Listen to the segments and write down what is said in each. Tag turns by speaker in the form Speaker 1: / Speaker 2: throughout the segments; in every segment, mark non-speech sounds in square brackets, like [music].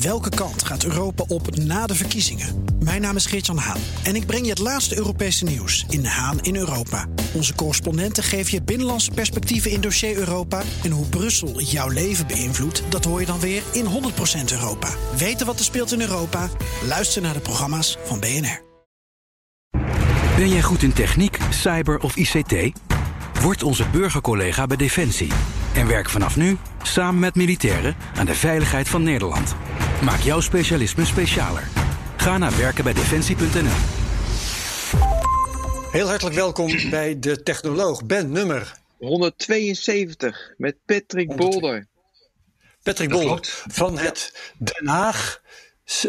Speaker 1: Welke kant gaat Europa op na de verkiezingen? Mijn naam is Geert-Jan Haan en ik breng je het laatste Europese nieuws in Haan in Europa. Onze correspondenten geven je binnenlandse perspectieven in dossier Europa. En hoe Brussel jouw leven beïnvloedt, dat hoor je dan weer in 100% Europa. Weten wat er speelt in Europa? Luister naar de programma's van BNR.
Speaker 2: Ben jij goed in techniek, cyber of ICT? Word onze burgercollega bij Defensie. En werk vanaf nu samen met militairen aan de veiligheid van Nederland. Maak jouw specialisme specialer. Ga naar werkenbijdefensie.nl.
Speaker 3: Heel hartelijk welkom bij de Technoloog. Ben nummer
Speaker 4: 172 met Patrick Bolder.
Speaker 3: Patrick Bolder van het Den Haag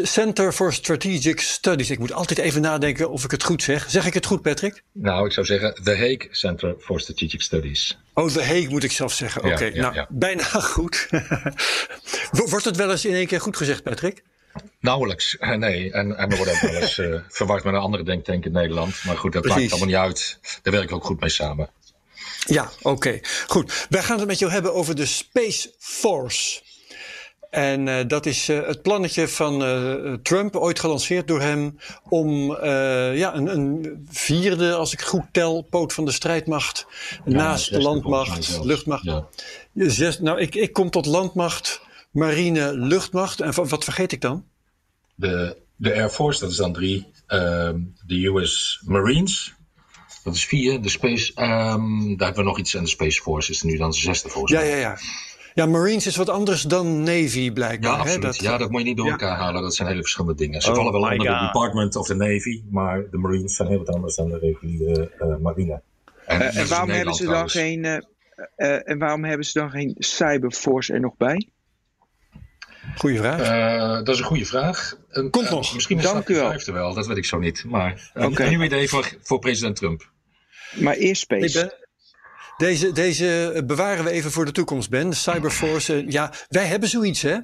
Speaker 3: Center for Strategic Studies. Ik moet altijd even nadenken of ik het goed zeg. Zeg ik het goed, Patrick?
Speaker 5: Nou, ik zou zeggen The Hague Center for Strategic Studies.
Speaker 3: Oh, The Hague moet ik zelf zeggen. Oké, nou, bijna [laughs] goed. Wordt het wel eens in één keer goed gezegd, Patrick?
Speaker 5: Nauwelijks, nee. En, en we worden ook wel eens uh, [laughs] verward met een andere denktank in Nederland. Maar goed, dat Precies. maakt allemaal niet uit. Daar werken we ook goed mee samen.
Speaker 3: Ja, oké. Goed. Wij gaan het met jou hebben over de Space Force. En uh, dat is uh, het plannetje van uh, Trump, ooit gelanceerd door hem, om ja, een, een, vierde, als ik goed tel, poot van de strijdmacht ja, naast de landmacht, luchtmacht. Ja. Zes, nou, ik, ik kom tot landmacht, marine, luchtmacht. En wat vergeet ik dan?
Speaker 5: De, de Air Force, dat is dan drie. Ehm, de US Marines, dat is vier. De Space, um, daar hebben we nog iets. En de Space Force is nu dan de zesde volgens
Speaker 3: mij. Ja, ja, ja. Ja, Marines is wat anders dan Navy blijkbaar.
Speaker 5: Ja, absoluut.
Speaker 3: Hè? Dat,
Speaker 5: ja, dat moet je niet door elkaar halen. Dat zijn hele verschillende dingen. Ze oh vallen wel onder God. de Department of the Navy, maar de Marines zijn heel wat anders dan de reguliere uh, marine.
Speaker 4: En, uh, en waarom hebben ze dan geen, uh, en waarom hebben ze dan geen Cyberforce er nog bij?
Speaker 3: Goeie vraag.
Speaker 5: dat is een goede vraag.
Speaker 3: Komt nog.
Speaker 5: Misschien is Dank de vijfde wel, dat weet ik zo niet. Maar okay. een nieuw idee voor, voor president Trump.
Speaker 4: Maar eerst Space.
Speaker 3: Deze, deze bewaren we even voor de toekomst, Ben. Cyberforce. Ja, wij hebben zoiets, hè?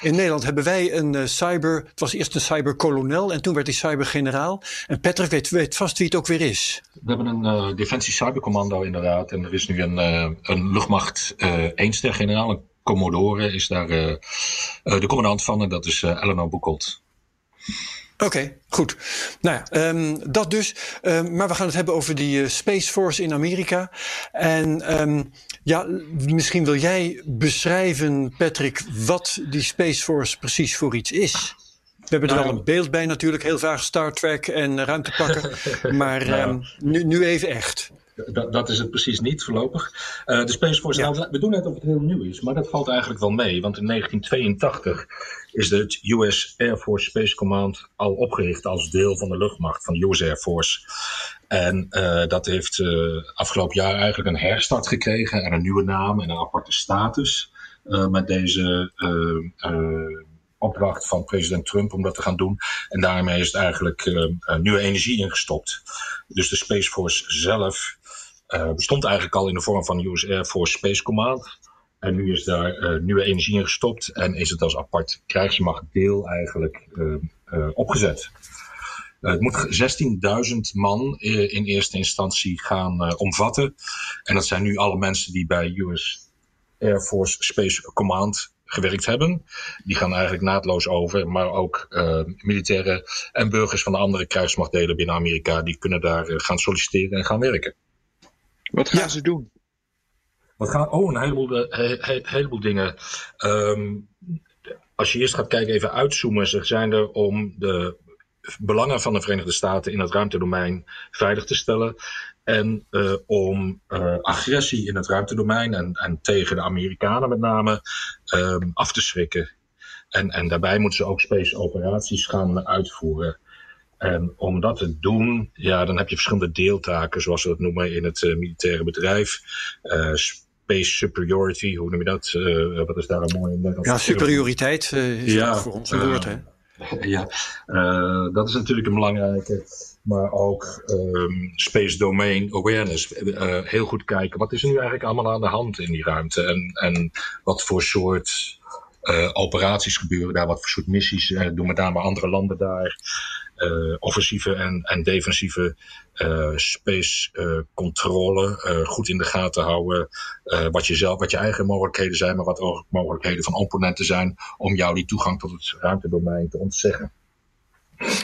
Speaker 3: In Nederland hebben wij een uh, cyber. Het was eerst een cyberkolonel en toen werd hij cybergeneraal. En Patrick weet, weet, vast wie het ook weer is.
Speaker 5: We hebben een uh, defensie cybercommando, inderdaad. En er is nu een, uh, een luchtmacht eenster-generaal. Een Commodore is daar de commandant van. En dat is Eleanor Boekholt.
Speaker 3: Oké, goed. Nou ja, um, dat dus. Um, maar we gaan het hebben over die uh, Space Force in Amerika. En um, ja, misschien wil jij beschrijven, Patrick, wat die Space Force precies voor iets is. We hebben er nou, wel een beeld bij natuurlijk, heel vaak Star Trek en ruimtepakken. [laughs] maar nou, nu, nu even echt.
Speaker 5: Dat, dat, is het precies niet voorlopig. Uh, de Space Force, ja. nou, we doen net of het heel nieuw is, maar dat valt eigenlijk wel mee. Want in 1982 is de US Air Force Space Command al opgericht als deel van de luchtmacht van de US Air Force. En uh, dat heeft uh, afgelopen jaar eigenlijk een herstart gekregen en een nieuwe naam en een aparte status. met deze opdracht van president Trump om dat te gaan doen. En daarmee is het eigenlijk nieuwe energie ingestopt. Dus de Space Force zelf bestond eigenlijk al in de vorm van US Air Force Space Command. En nu is daar uh, nieuwe energie in gestopt en is het als apart krijgsmachtdeel eigenlijk uh, opgezet. het moet 16.000 man in eerste instantie gaan omvatten. En dat zijn nu alle mensen die bij US Air Force Space Command gewerkt hebben. Die gaan eigenlijk naadloos over, maar ook militairen en burgers van de andere krijgsmachtdelen binnen Amerika, die kunnen daar gaan solliciteren en gaan werken.
Speaker 4: Wat gaan ze doen?
Speaker 5: Wat gaan, oh, een heleboel, uh, he, heleboel dingen. Um, als je eerst gaat kijken, even uitzoomen. Ze zijn er om de belangen van de Verenigde Staten in het ruimtedomein veilig te stellen. En uh, om uh, agressie in het ruimtedomein en, en tegen de Amerikanen met name um, af te schrikken. En, en daarbij moeten ze ook space operaties gaan uitvoeren. En om dat te doen, ja, dan heb je verschillende deeltaken, zoals we dat noemen in het uh, militaire bedrijf. Uh, space superiority, hoe noem je dat? Uh, wat is daar een mooi in
Speaker 3: Ja, superioriteit is ja, voor ons een woord, hè? [laughs]
Speaker 5: Ja, dat is natuurlijk een belangrijke. Maar ook um, space domain awareness. heel goed kijken, wat is er nu eigenlijk allemaal aan de hand in die ruimte? En, en wat voor soort operaties gebeuren daar? Wat voor soort missies doen met name andere landen daar? Offensieve en, en defensieve space controle goed in de gaten houden. wat, je zelf, wat je eigen mogelijkheden zijn, maar wat ook mogelijkheden van opponenten zijn om jou die toegang tot het ruimtedomein te ontzeggen.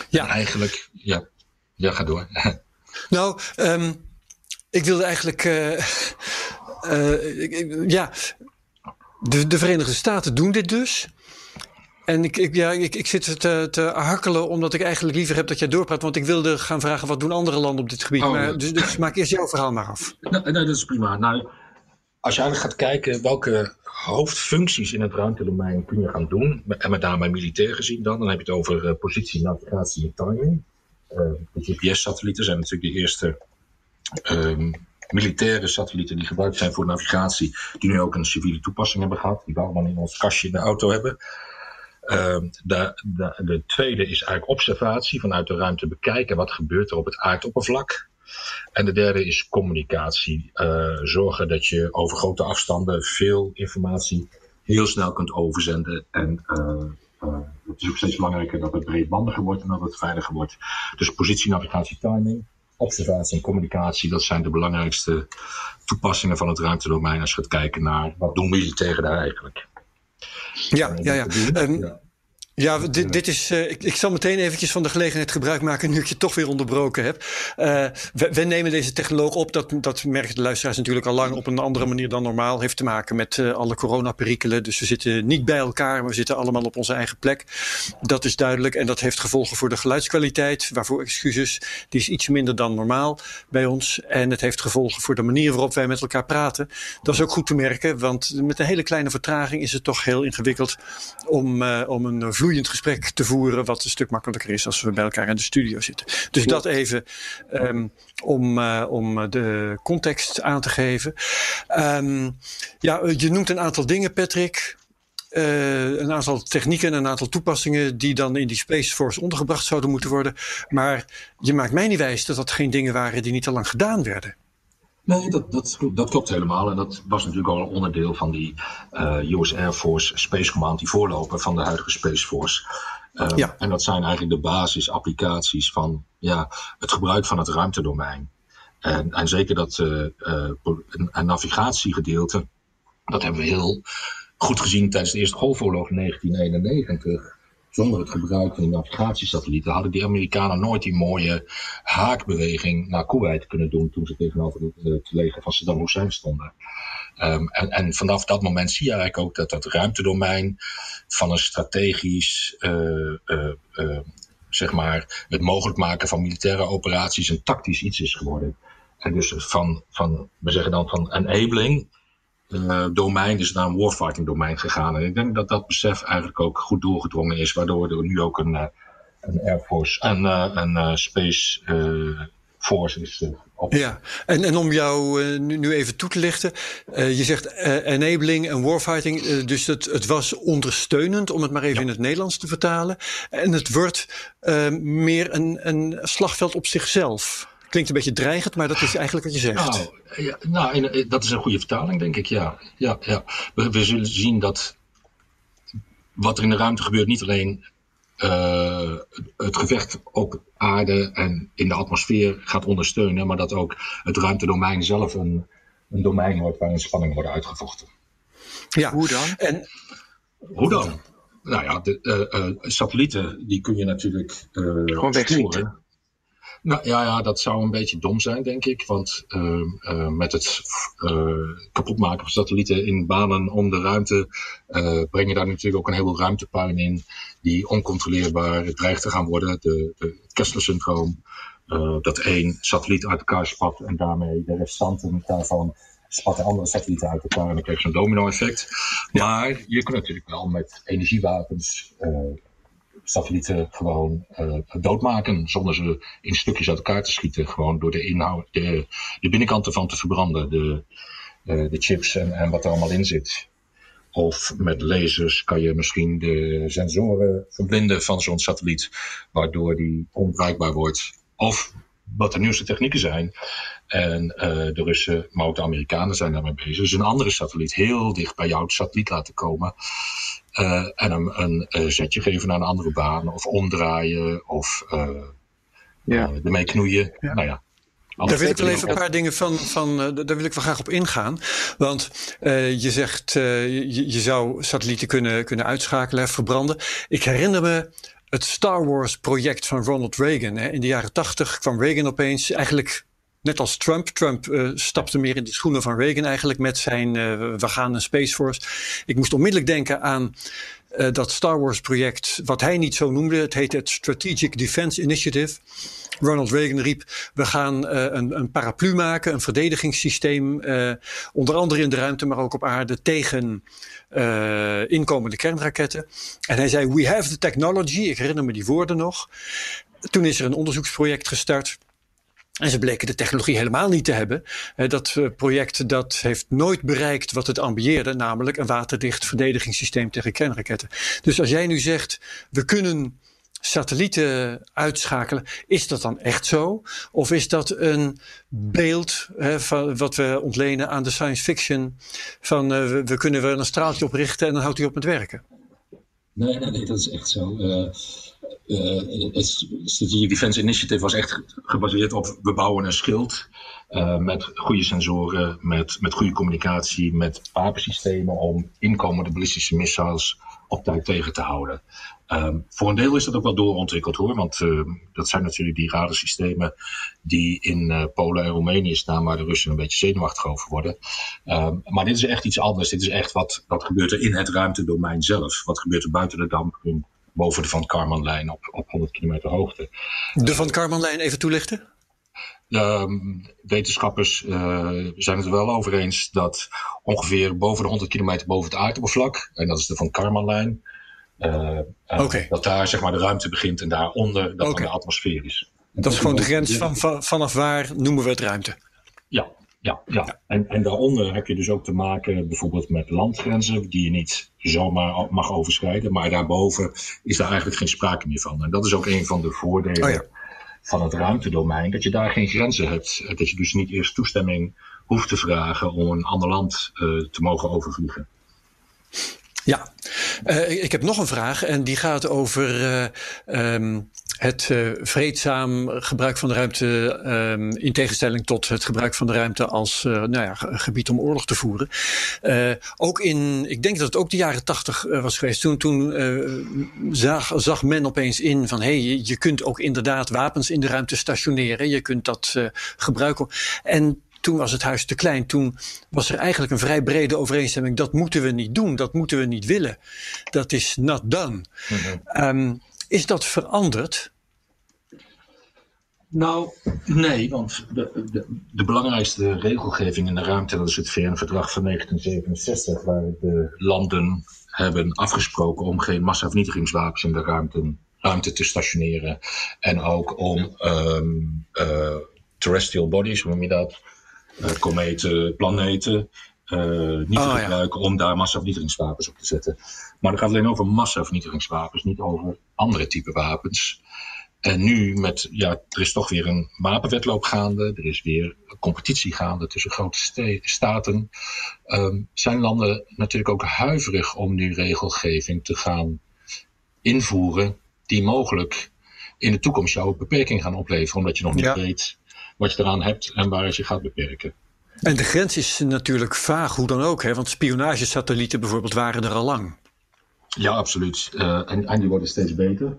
Speaker 5: Ja. eigenlijk, ja, ja, ga door. [laughs]
Speaker 3: nou, um, ik wilde eigenlijk. Uh, uh, ja, de, de Verenigde Staten doen dit dus. En ik, ik, ja, ik, ik zit te, te hakkelen omdat ik eigenlijk liever heb dat jij doorpraat. Want ik wilde gaan vragen wat doen andere landen op dit gebied. Oh. Maar, dus, dus maak eerst jouw verhaal maar af. [laughs]
Speaker 5: Nee, nee, dat is prima. Nou, als je eigenlijk gaat kijken welke hoofdfuncties in het ruimtedomein kun je gaan doen. En met name militair gezien dan. Dan heb je het over uh, positie, navigatie en timing. Uh, de GPS-satellieten zijn natuurlijk de eerste um, militaire satellieten die gebruikt zijn voor navigatie, die nu ook een civiele toepassing hebben gehad, die we allemaal in ons kastje in de auto hebben. Uh, de, de, de, tweede is eigenlijk observatie vanuit de ruimte bekijken wat gebeurt er op het aardoppervlak. En de derde is communicatie. Uh, zorgen dat je over grote afstanden veel informatie heel snel kunt overzenden. En uh, het is ook steeds belangrijker dat het breedbandiger wordt en dat het veiliger wordt. Dus positie, navigatie, timing observatie en communicatie, dat zijn de belangrijkste toepassingen van het ruimtedomein als je gaat kijken naar wat doen militairen daar eigenlijk.
Speaker 3: Ja, ja, ja. ja. Ja, dit, dit is. Uh, ik, ik, zal meteen eventjes van de gelegenheid gebruik maken. nu ik je toch weer onderbroken heb. Uh, we, we, nemen deze technoloog op. Dat, dat merken de luisteraars natuurlijk al lang op een andere manier dan normaal. Heeft te maken met uh, alle coronaperikelen. Dus we zitten niet bij elkaar, maar we zitten allemaal op onze eigen plek. Dat is duidelijk. En dat heeft gevolgen voor de geluidskwaliteit. Waarvoor excuses. Die is iets minder dan normaal bij ons. En het heeft gevolgen voor de manier waarop wij met elkaar praten. Dat is ook goed te merken. Want met een hele kleine vertraging is het toch heel ingewikkeld om, om een vloer vloeiend gesprek te voeren, wat een stuk makkelijker is als we bij elkaar in de studio zitten. Dus dat even um, om, uh, om de context aan te geven. Um, ja, je noemt een aantal dingen, Patrick. Uh, een aantal technieken en een aantal toepassingen die dan in die Space Force ondergebracht zouden moeten worden. Maar je maakt mij niet wijs dat dat geen dingen waren die niet al lang gedaan werden.
Speaker 5: Nee, dat, dat, dat klopt helemaal. En dat was natuurlijk al een onderdeel van die uh, US Air Force Space Command, die voorloper van de huidige Space Force. Um, ja. En dat zijn eigenlijk de basisapplicaties van ja, het gebruik van het ruimtedomein. En, en zeker dat uh, een, navigatiegedeelte, dat hebben we heel goed gezien tijdens de Eerste Golfoorlog in 1991 zonder het gebruik van navigatiesatellieten hadden die Amerikanen nooit die mooie haakbeweging naar Kuwait kunnen doen toen ze tegenover het, het leger van Saddam Hussein stonden. Um, en, en, vanaf dat moment zie je eigenlijk ook dat dat ruimtedomein van een strategisch, uh, uh, zeg maar, het mogelijk maken van militaire operaties een tactisch iets is geworden. En dus van, van we zeggen dan van enabling uh, domein is naar een warfighting domein gegaan. En ik denk dat dat besef eigenlijk ook goed doorgedrongen is, waardoor er nu ook een, uh, een Air Force en een Space Force is
Speaker 3: op. Ja, en, en om jou nu, nu, even toe te lichten. je zegt enabling en warfighting. dus het, het was ondersteunend, om het maar even ja. in het Nederlands te vertalen. En het wordt meer een, een slagveld op zichzelf. Klinkt een beetje dreigend, maar dat is eigenlijk wat je zegt.
Speaker 5: Nou, ja, nou dat is een goede vertaling, denk ik, ja. ja, ja. We, we zullen zien dat wat er in de ruimte gebeurt niet alleen uh, het gevecht op aarde en in de atmosfeer gaat ondersteunen, maar dat ook het ruimtedomein zelf een, een domein wordt waarin spanningen worden uitgevochten.
Speaker 3: Ja, hoe dan? En,
Speaker 5: hoe dan? Nou ja, de uh, uh, satellieten die kun je natuurlijk
Speaker 4: Gewoon wegsturen.
Speaker 5: Nou ja, ja, dat zou een beetje dom zijn, denk ik. Want uh, uh, met het uh, kapotmaken van satellieten in banen om de ruimte breng je daar natuurlijk ook een heleboel ruimtepuin in die oncontroleerbaar dreigt te gaan worden. De, de het Kessler-syndroom, dat één satelliet uit elkaar spat en daarmee de restanten daarvan spatten andere satellieten uit elkaar en dan krijg je zo'n domino-effect. Maar je kunt natuurlijk wel met energiewapens satellieten gewoon uh, doodmaken. Zonder ze in stukjes uit elkaar te schieten. Gewoon door de inhoud, de, de binnenkant ervan te verbranden. De, uh, de chips en, wat er allemaal in zit. Of met lasers kan je misschien de sensoren verblinden van zo'n satelliet. Waardoor die onbruikbaar wordt. Of wat de nieuwste technieken zijn. En uh, de Russen, maar ook de Amerikanen zijn daarmee bezig. Dus een andere satelliet heel dicht bij jouw satelliet laten komen. En hem een zetje geven naar een andere baan, of omdraaien, of ja. ermee knoeien. Nou ja,
Speaker 3: daar wil ik wel even een paar dingen van, van daar wil ik wel graag op ingaan. Want uh, je zegt, uh, je, je, zou satellieten kunnen, kunnen uitschakelen, verbranden. Ik herinner me het Star Wars project van Ronald Reagan. Hè. In de jaren tachtig kwam Reagan opeens eigenlijk net als Trump. Trump uh, stapte meer in de schoenen van Reagan eigenlijk met zijn uh, we gaan een Space Force. Ik moest onmiddellijk denken aan uh, dat Star Wars project, wat hij niet zo noemde. Het heette het Strategic Defense Initiative. Ronald Reagan riep: We gaan uh, een, een, paraplu maken, een verdedigingssysteem, uh, onder andere in de ruimte, maar ook op aarde, tegen uh, inkomende kernraketten. En hij zei: We have the technology. Ik herinner me die woorden nog. Toen is er een onderzoeksproject gestart. En ze bleken de technologie helemaal niet te hebben. Dat project dat heeft nooit bereikt wat het ambieerde, namelijk een waterdicht verdedigingssysteem tegen kernraketten. Dus als jij nu zegt, we kunnen satellieten uitschakelen. Is dat dan echt zo? Of is dat een beeld hè, van wat we ontlenen aan de science fiction? Van uh, we, kunnen er een straaltje op richten en dan houdt hij op met werken?
Speaker 5: Nee, nee, nee dat is echt zo. Uh, het Strategic Defense Initiative was echt gebaseerd op we bouwen een schild. met goede sensoren, met, met goede communicatie, met wapensystemen om inkomende ballistische missiles op tijd tegen te houden. Um, voor een deel is dat ook wel doorontwikkeld hoor, want uh, dat zijn natuurlijk die radarsystemen die in Polen en Roemenië staan, waar de Russen een beetje zenuwachtig over worden. Um, maar dit is echt iets anders. Dit is echt wat, wat gebeurt er in het ruimtedomein zelf. Wat gebeurt er buiten de dampkring, boven de Van Karmanlijn op, op 100 kilometer hoogte.
Speaker 3: De Van Karmanlijn even toelichten?
Speaker 5: Um, wetenschappers uh, zijn het er wel over eens dat ongeveer boven de 100 kilometer boven het aardoppervlak, en dat is de Van Karmanlijn, uh, okay. dat daar zeg maar de ruimte begint en daaronder dat okay. de atmosfeer is.
Speaker 3: Dat is gewoon de grens van, van, vanaf waar noemen we het ruimte?
Speaker 5: Ja, ja. En, en daaronder heb je dus ook te maken bijvoorbeeld met landgrenzen die je niet zomaar mag overschrijden. Maar daarboven is daar eigenlijk geen sprake meer van. En dat is ook een van de voordelen oh ja. van het ruimtedomein. Dat je daar geen grenzen hebt. Dat je dus niet eerst toestemming hoeft te vragen om een ander land uh, te mogen overvliegen.
Speaker 3: Ja, uh, ik heb nog een vraag en die gaat over uh, um, het uh, vreedzaam gebruik van de ruimte um, in tegenstelling tot het gebruik van de ruimte als nou ja, gebied om oorlog te voeren. ook in, ik denk dat het ook de jaren tachtig was geweest, toen, toen zag, zag men opeens in van hé, hey, je, kunt ook inderdaad wapens in de ruimte stationeren, je kunt dat gebruiken. En toen was het huis te klein. Toen was er eigenlijk een vrij brede overeenstemming. Dat moeten we niet doen. Dat moeten we niet willen. Dat is not done. Mm um, is dat veranderd?
Speaker 5: Nou, nee, want de, de, de, belangrijkste regelgeving in de ruimte, dat is het VN-verdrag van 1967, waar de landen hebben afgesproken om geen massavernietigingswapens in de ruimte, ruimte te stationeren. En ook om um, uh, terrestrial bodies, hoe noem je dat? uh, kometen, planeten. Uh, niet oh, te gebruiken ja. om daar massavernietigingswapens op te zetten. Maar het gaat alleen over massavernietigingswapens, niet over andere type wapens. En nu met, ja, er is toch weer een wapenwetloop gaande. Er is weer een competitie gaande tussen grote staten. Um, zijn landen natuurlijk ook huiverig om nu regelgeving te gaan invoeren. Die mogelijk in de toekomst jou beperking gaan opleveren. Omdat je nog niet ja. weet wat je eraan hebt en waar je je gaat beperken.
Speaker 3: En de grens is natuurlijk vaag, hoe dan ook, hè? want spionagesatellieten bijvoorbeeld waren er al lang.
Speaker 5: Ja, absoluut. Uh, en, die worden steeds beter.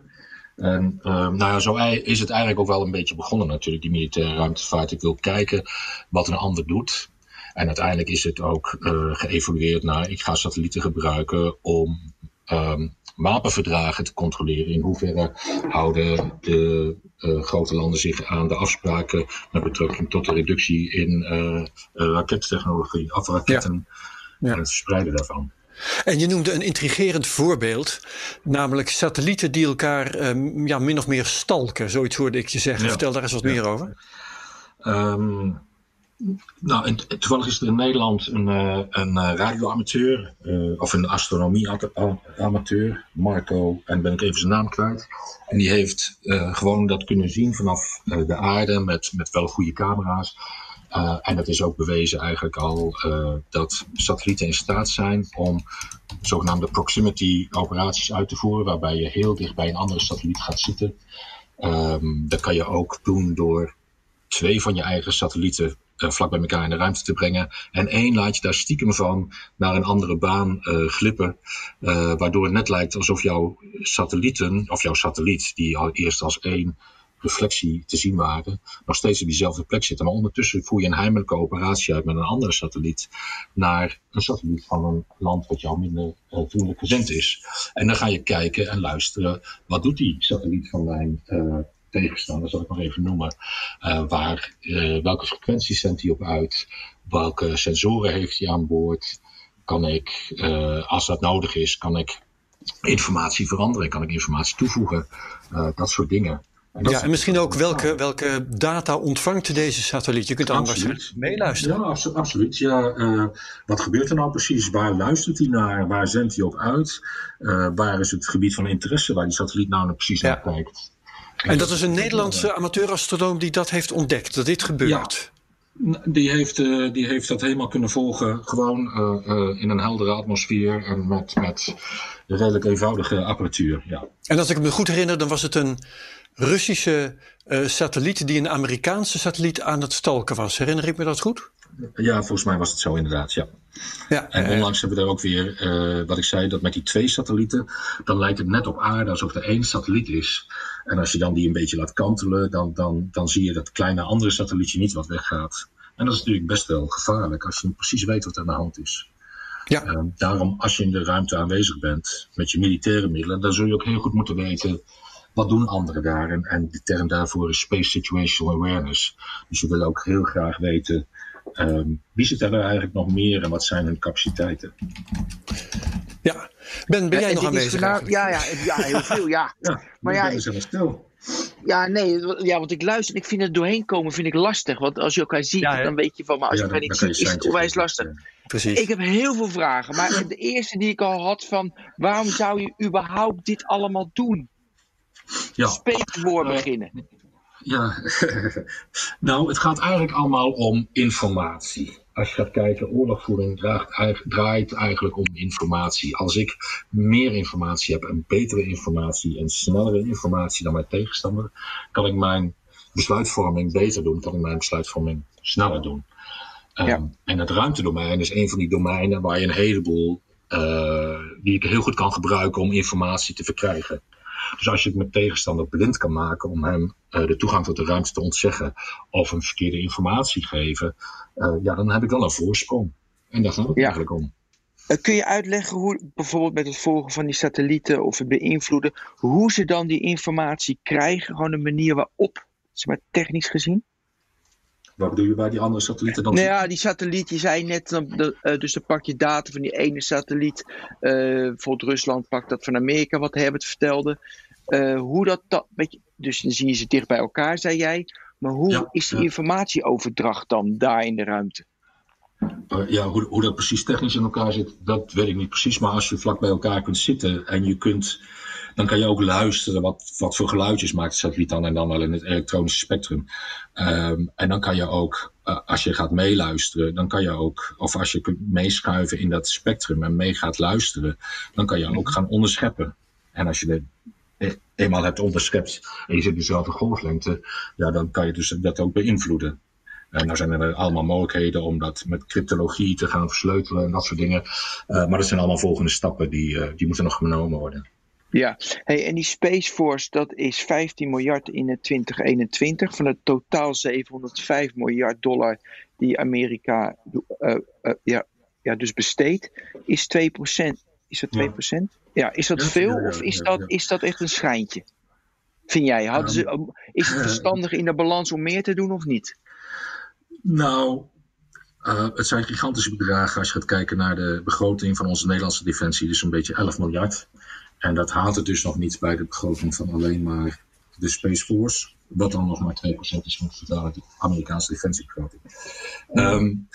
Speaker 5: En uh, nou ja, zo is het eigenlijk ook wel een beetje begonnen natuurlijk, die militaire ruimtevaart. Ik wil kijken wat een ander doet. En uiteindelijk is het ook uh, geëvolueerd naar, ik ga satellieten gebruiken om um, wapenverdragen te controleren. In hoeverre houden de uh, grote landen zich aan de afspraken met betrekking tot de reductie in uh, rakettechnologie, of raketten ja. Ja. en het verspreiden daarvan.
Speaker 3: En je noemde een intrigerend voorbeeld, namelijk satellieten die elkaar um, ja, min of meer stalken. Zoiets hoorde ik je zeggen. Ja. Vertel daar eens wat meer over.
Speaker 5: Um, nou, toevallig is er in Nederland een, uh, een uh, radioamateur, uh, of een astronomieamateur, Marco, en ben ik even zijn naam kwijt. En die heeft gewoon dat kunnen zien vanaf de aarde met, met wel goede camera's. En het is ook bewezen eigenlijk al dat satellieten in staat zijn om zogenaamde proximity operaties uit te voeren, waarbij je heel dicht bij een andere satelliet gaat zitten. Um, dat kan je ook doen door twee van je eigen satellieten vlak bij elkaar in de ruimte te brengen. En één laat je daar stiekem van naar een andere baan uh, glippen. Uh, waardoor het net lijkt alsof jouw satellieten, of jouw satelliet, die al eerst als één reflectie te zien waren, nog steeds op diezelfde plek zitten. Maar ondertussen voer je een heimelijke operatie uit met een andere satelliet naar een satelliet van een land wat jou minder uh, vriendelijk gezind is. En dan ga je kijken en luisteren, wat doet die satelliet van mijn tegenstander, zal ik maar even noemen. Uh, waar, welke frequenties zendt hij op uit? Welke sensoren heeft hij aan boord? Kan ik, als dat nodig is, kan ik informatie veranderen? Kan ik informatie toevoegen? dat soort dingen.
Speaker 3: En ja, en misschien ook welke, welke data ontvangt deze satelliet? Je kunt anders meeluisteren.
Speaker 5: Ja, absoluut. Ja, uh, wat gebeurt er nou precies? Waar luistert hij naar? Waar zendt hij op uit? Uh, waar is het gebied van interesse waar die satelliet nou precies ja. naar kijkt?
Speaker 3: En dat is een Nederlandse amateurastronoom die dat heeft ontdekt, dat dit gebeurt.
Speaker 5: Ja. Die heeft, uh, die heeft dat helemaal kunnen volgen, gewoon in een heldere atmosfeer en met, met redelijk eenvoudige apparatuur. Ja.
Speaker 3: En als ik me goed herinner, dan was het een Russische uh, satelliet die een Amerikaanse satelliet aan het stalken was. Herinner ik me dat goed?
Speaker 5: Ja, volgens mij was het zo inderdaad, ja. ja en onlangs hebben we daar ook weer, wat ik zei, dat met die twee satellieten, dan lijkt het net op aarde alsof er één satelliet is. En als je dan die een beetje laat kantelen, dan, dan, dan zie je dat kleine andere satellietje niet wat weggaat. En dat is natuurlijk best wel gevaarlijk als je niet precies weet wat er aan de hand is. Ja. Uh, daarom, als je in de ruimte aanwezig bent met je militaire middelen, dan zul je ook heel goed moeten weten wat doen anderen daar? En, en de term daarvoor is Space Situational Awareness. Dus we willen ook heel graag weten um, wie zit er eigenlijk nog meer en wat zijn hun capaciteiten.
Speaker 3: Ja, Ben, ben jij nog aanwezig?
Speaker 4: ja, ja, ja, heel veel, ja. [laughs]
Speaker 5: ja maar ja, ik ben stil.
Speaker 4: Ja, nee, ja, want ik luister en ik vind het doorheen komen vind ik lastig. Want als je elkaar ziet, ja, dan weet je van, maar als je elkaar niet ziet, is het onwijs lastig. Precies. Ik heb heel veel vragen, maar de eerste die ik al had van, waarom zou je überhaupt dit allemaal doen? ja. spreekwoord uh, beginnen.
Speaker 5: Ja, [laughs] nou, het gaat eigenlijk allemaal om informatie. Als je gaat kijken, oorlogvoering draagt, draait eigenlijk om informatie. Als ik meer informatie heb en betere informatie en snellere informatie dan mijn tegenstander, kan ik mijn besluitvorming beter doen, kan ik mijn besluitvorming sneller doen. Um, ja. En het ruimtedomein is een van die domeinen waar je een heleboel, uh, die ik heel goed kan gebruiken om informatie te verkrijgen. Dus als je het met tegenstander blind kan maken om hem uh, de toegang tot de ruimte te ontzeggen of hem verkeerde informatie geven, uh, ja, dan heb ik wel een voorsprong. En daar gaat het ja. eigenlijk om.
Speaker 4: Uh, kun je uitleggen hoe, bijvoorbeeld met het volgen van die satellieten of het beïnvloeden, hoe ze dan die informatie krijgen, gewoon de manier waarop, zeg maar technisch gezien?
Speaker 5: Wat bedoel je bij die andere satellieten dan?
Speaker 4: Nou ja, die satelliet, je zei net, uh, dus dan pak je data van die ene satelliet. Uh, bijvoorbeeld Rusland pakt dat van Amerika, wat Herbert vertelde. Uh, hoe dat, dat weet je, dus dan zie je ze dicht bij elkaar, zei jij. Maar hoe ja, is die informatieoverdracht dan daar in de ruimte?
Speaker 5: Uh, ja, hoe, hoe dat precies technisch in elkaar zit, dat weet ik niet precies. Maar als je vlak bij elkaar kunt zitten en je kunt dan kan je ook luisteren wat, wat voor geluidjes maakt de satelliet dan en dan wel in het elektronische spectrum. Um, en dan kan je ook, uh, als je gaat meeluisteren, dan kan je ook, of als je kunt meeschuiven in dat spectrum en mee gaat luisteren, dan kan je ook gaan onderscheppen. En als je de e-, eenmaal hebt onderschept en je zit dezelfde golflengte, ja, dan kan je dus dat ook beïnvloeden. En nou zijn er allemaal mogelijkheden om dat met cryptologie te gaan versleutelen en dat soort dingen. Uh, maar dat zijn allemaal volgende stappen die, uh, die moeten nog genomen worden.
Speaker 4: Ja, hey, en die Space Force, dat is 15 miljard in 2021 van het totaal 705 miljard dollar die Amerika uh, uh, ja, ja, dus besteedt, is 2%. Is dat 2%? Ja, ja is dat ja, veel ja, of is dat, is dat echt een schijntje? Vind jij? Hadden ze, is het verstandig in de balans om meer te doen of niet?
Speaker 5: Nou, uh, het zijn gigantische bedragen als je gaat kijken naar de begroting van onze Nederlandse defensie, dus een beetje 11 miljard. En dat haalt het dus nog niet bij de begroting van alleen maar de Space Force. Wat dan nog maar 2% is van de totale Amerikaanse defensiebegroting. Um,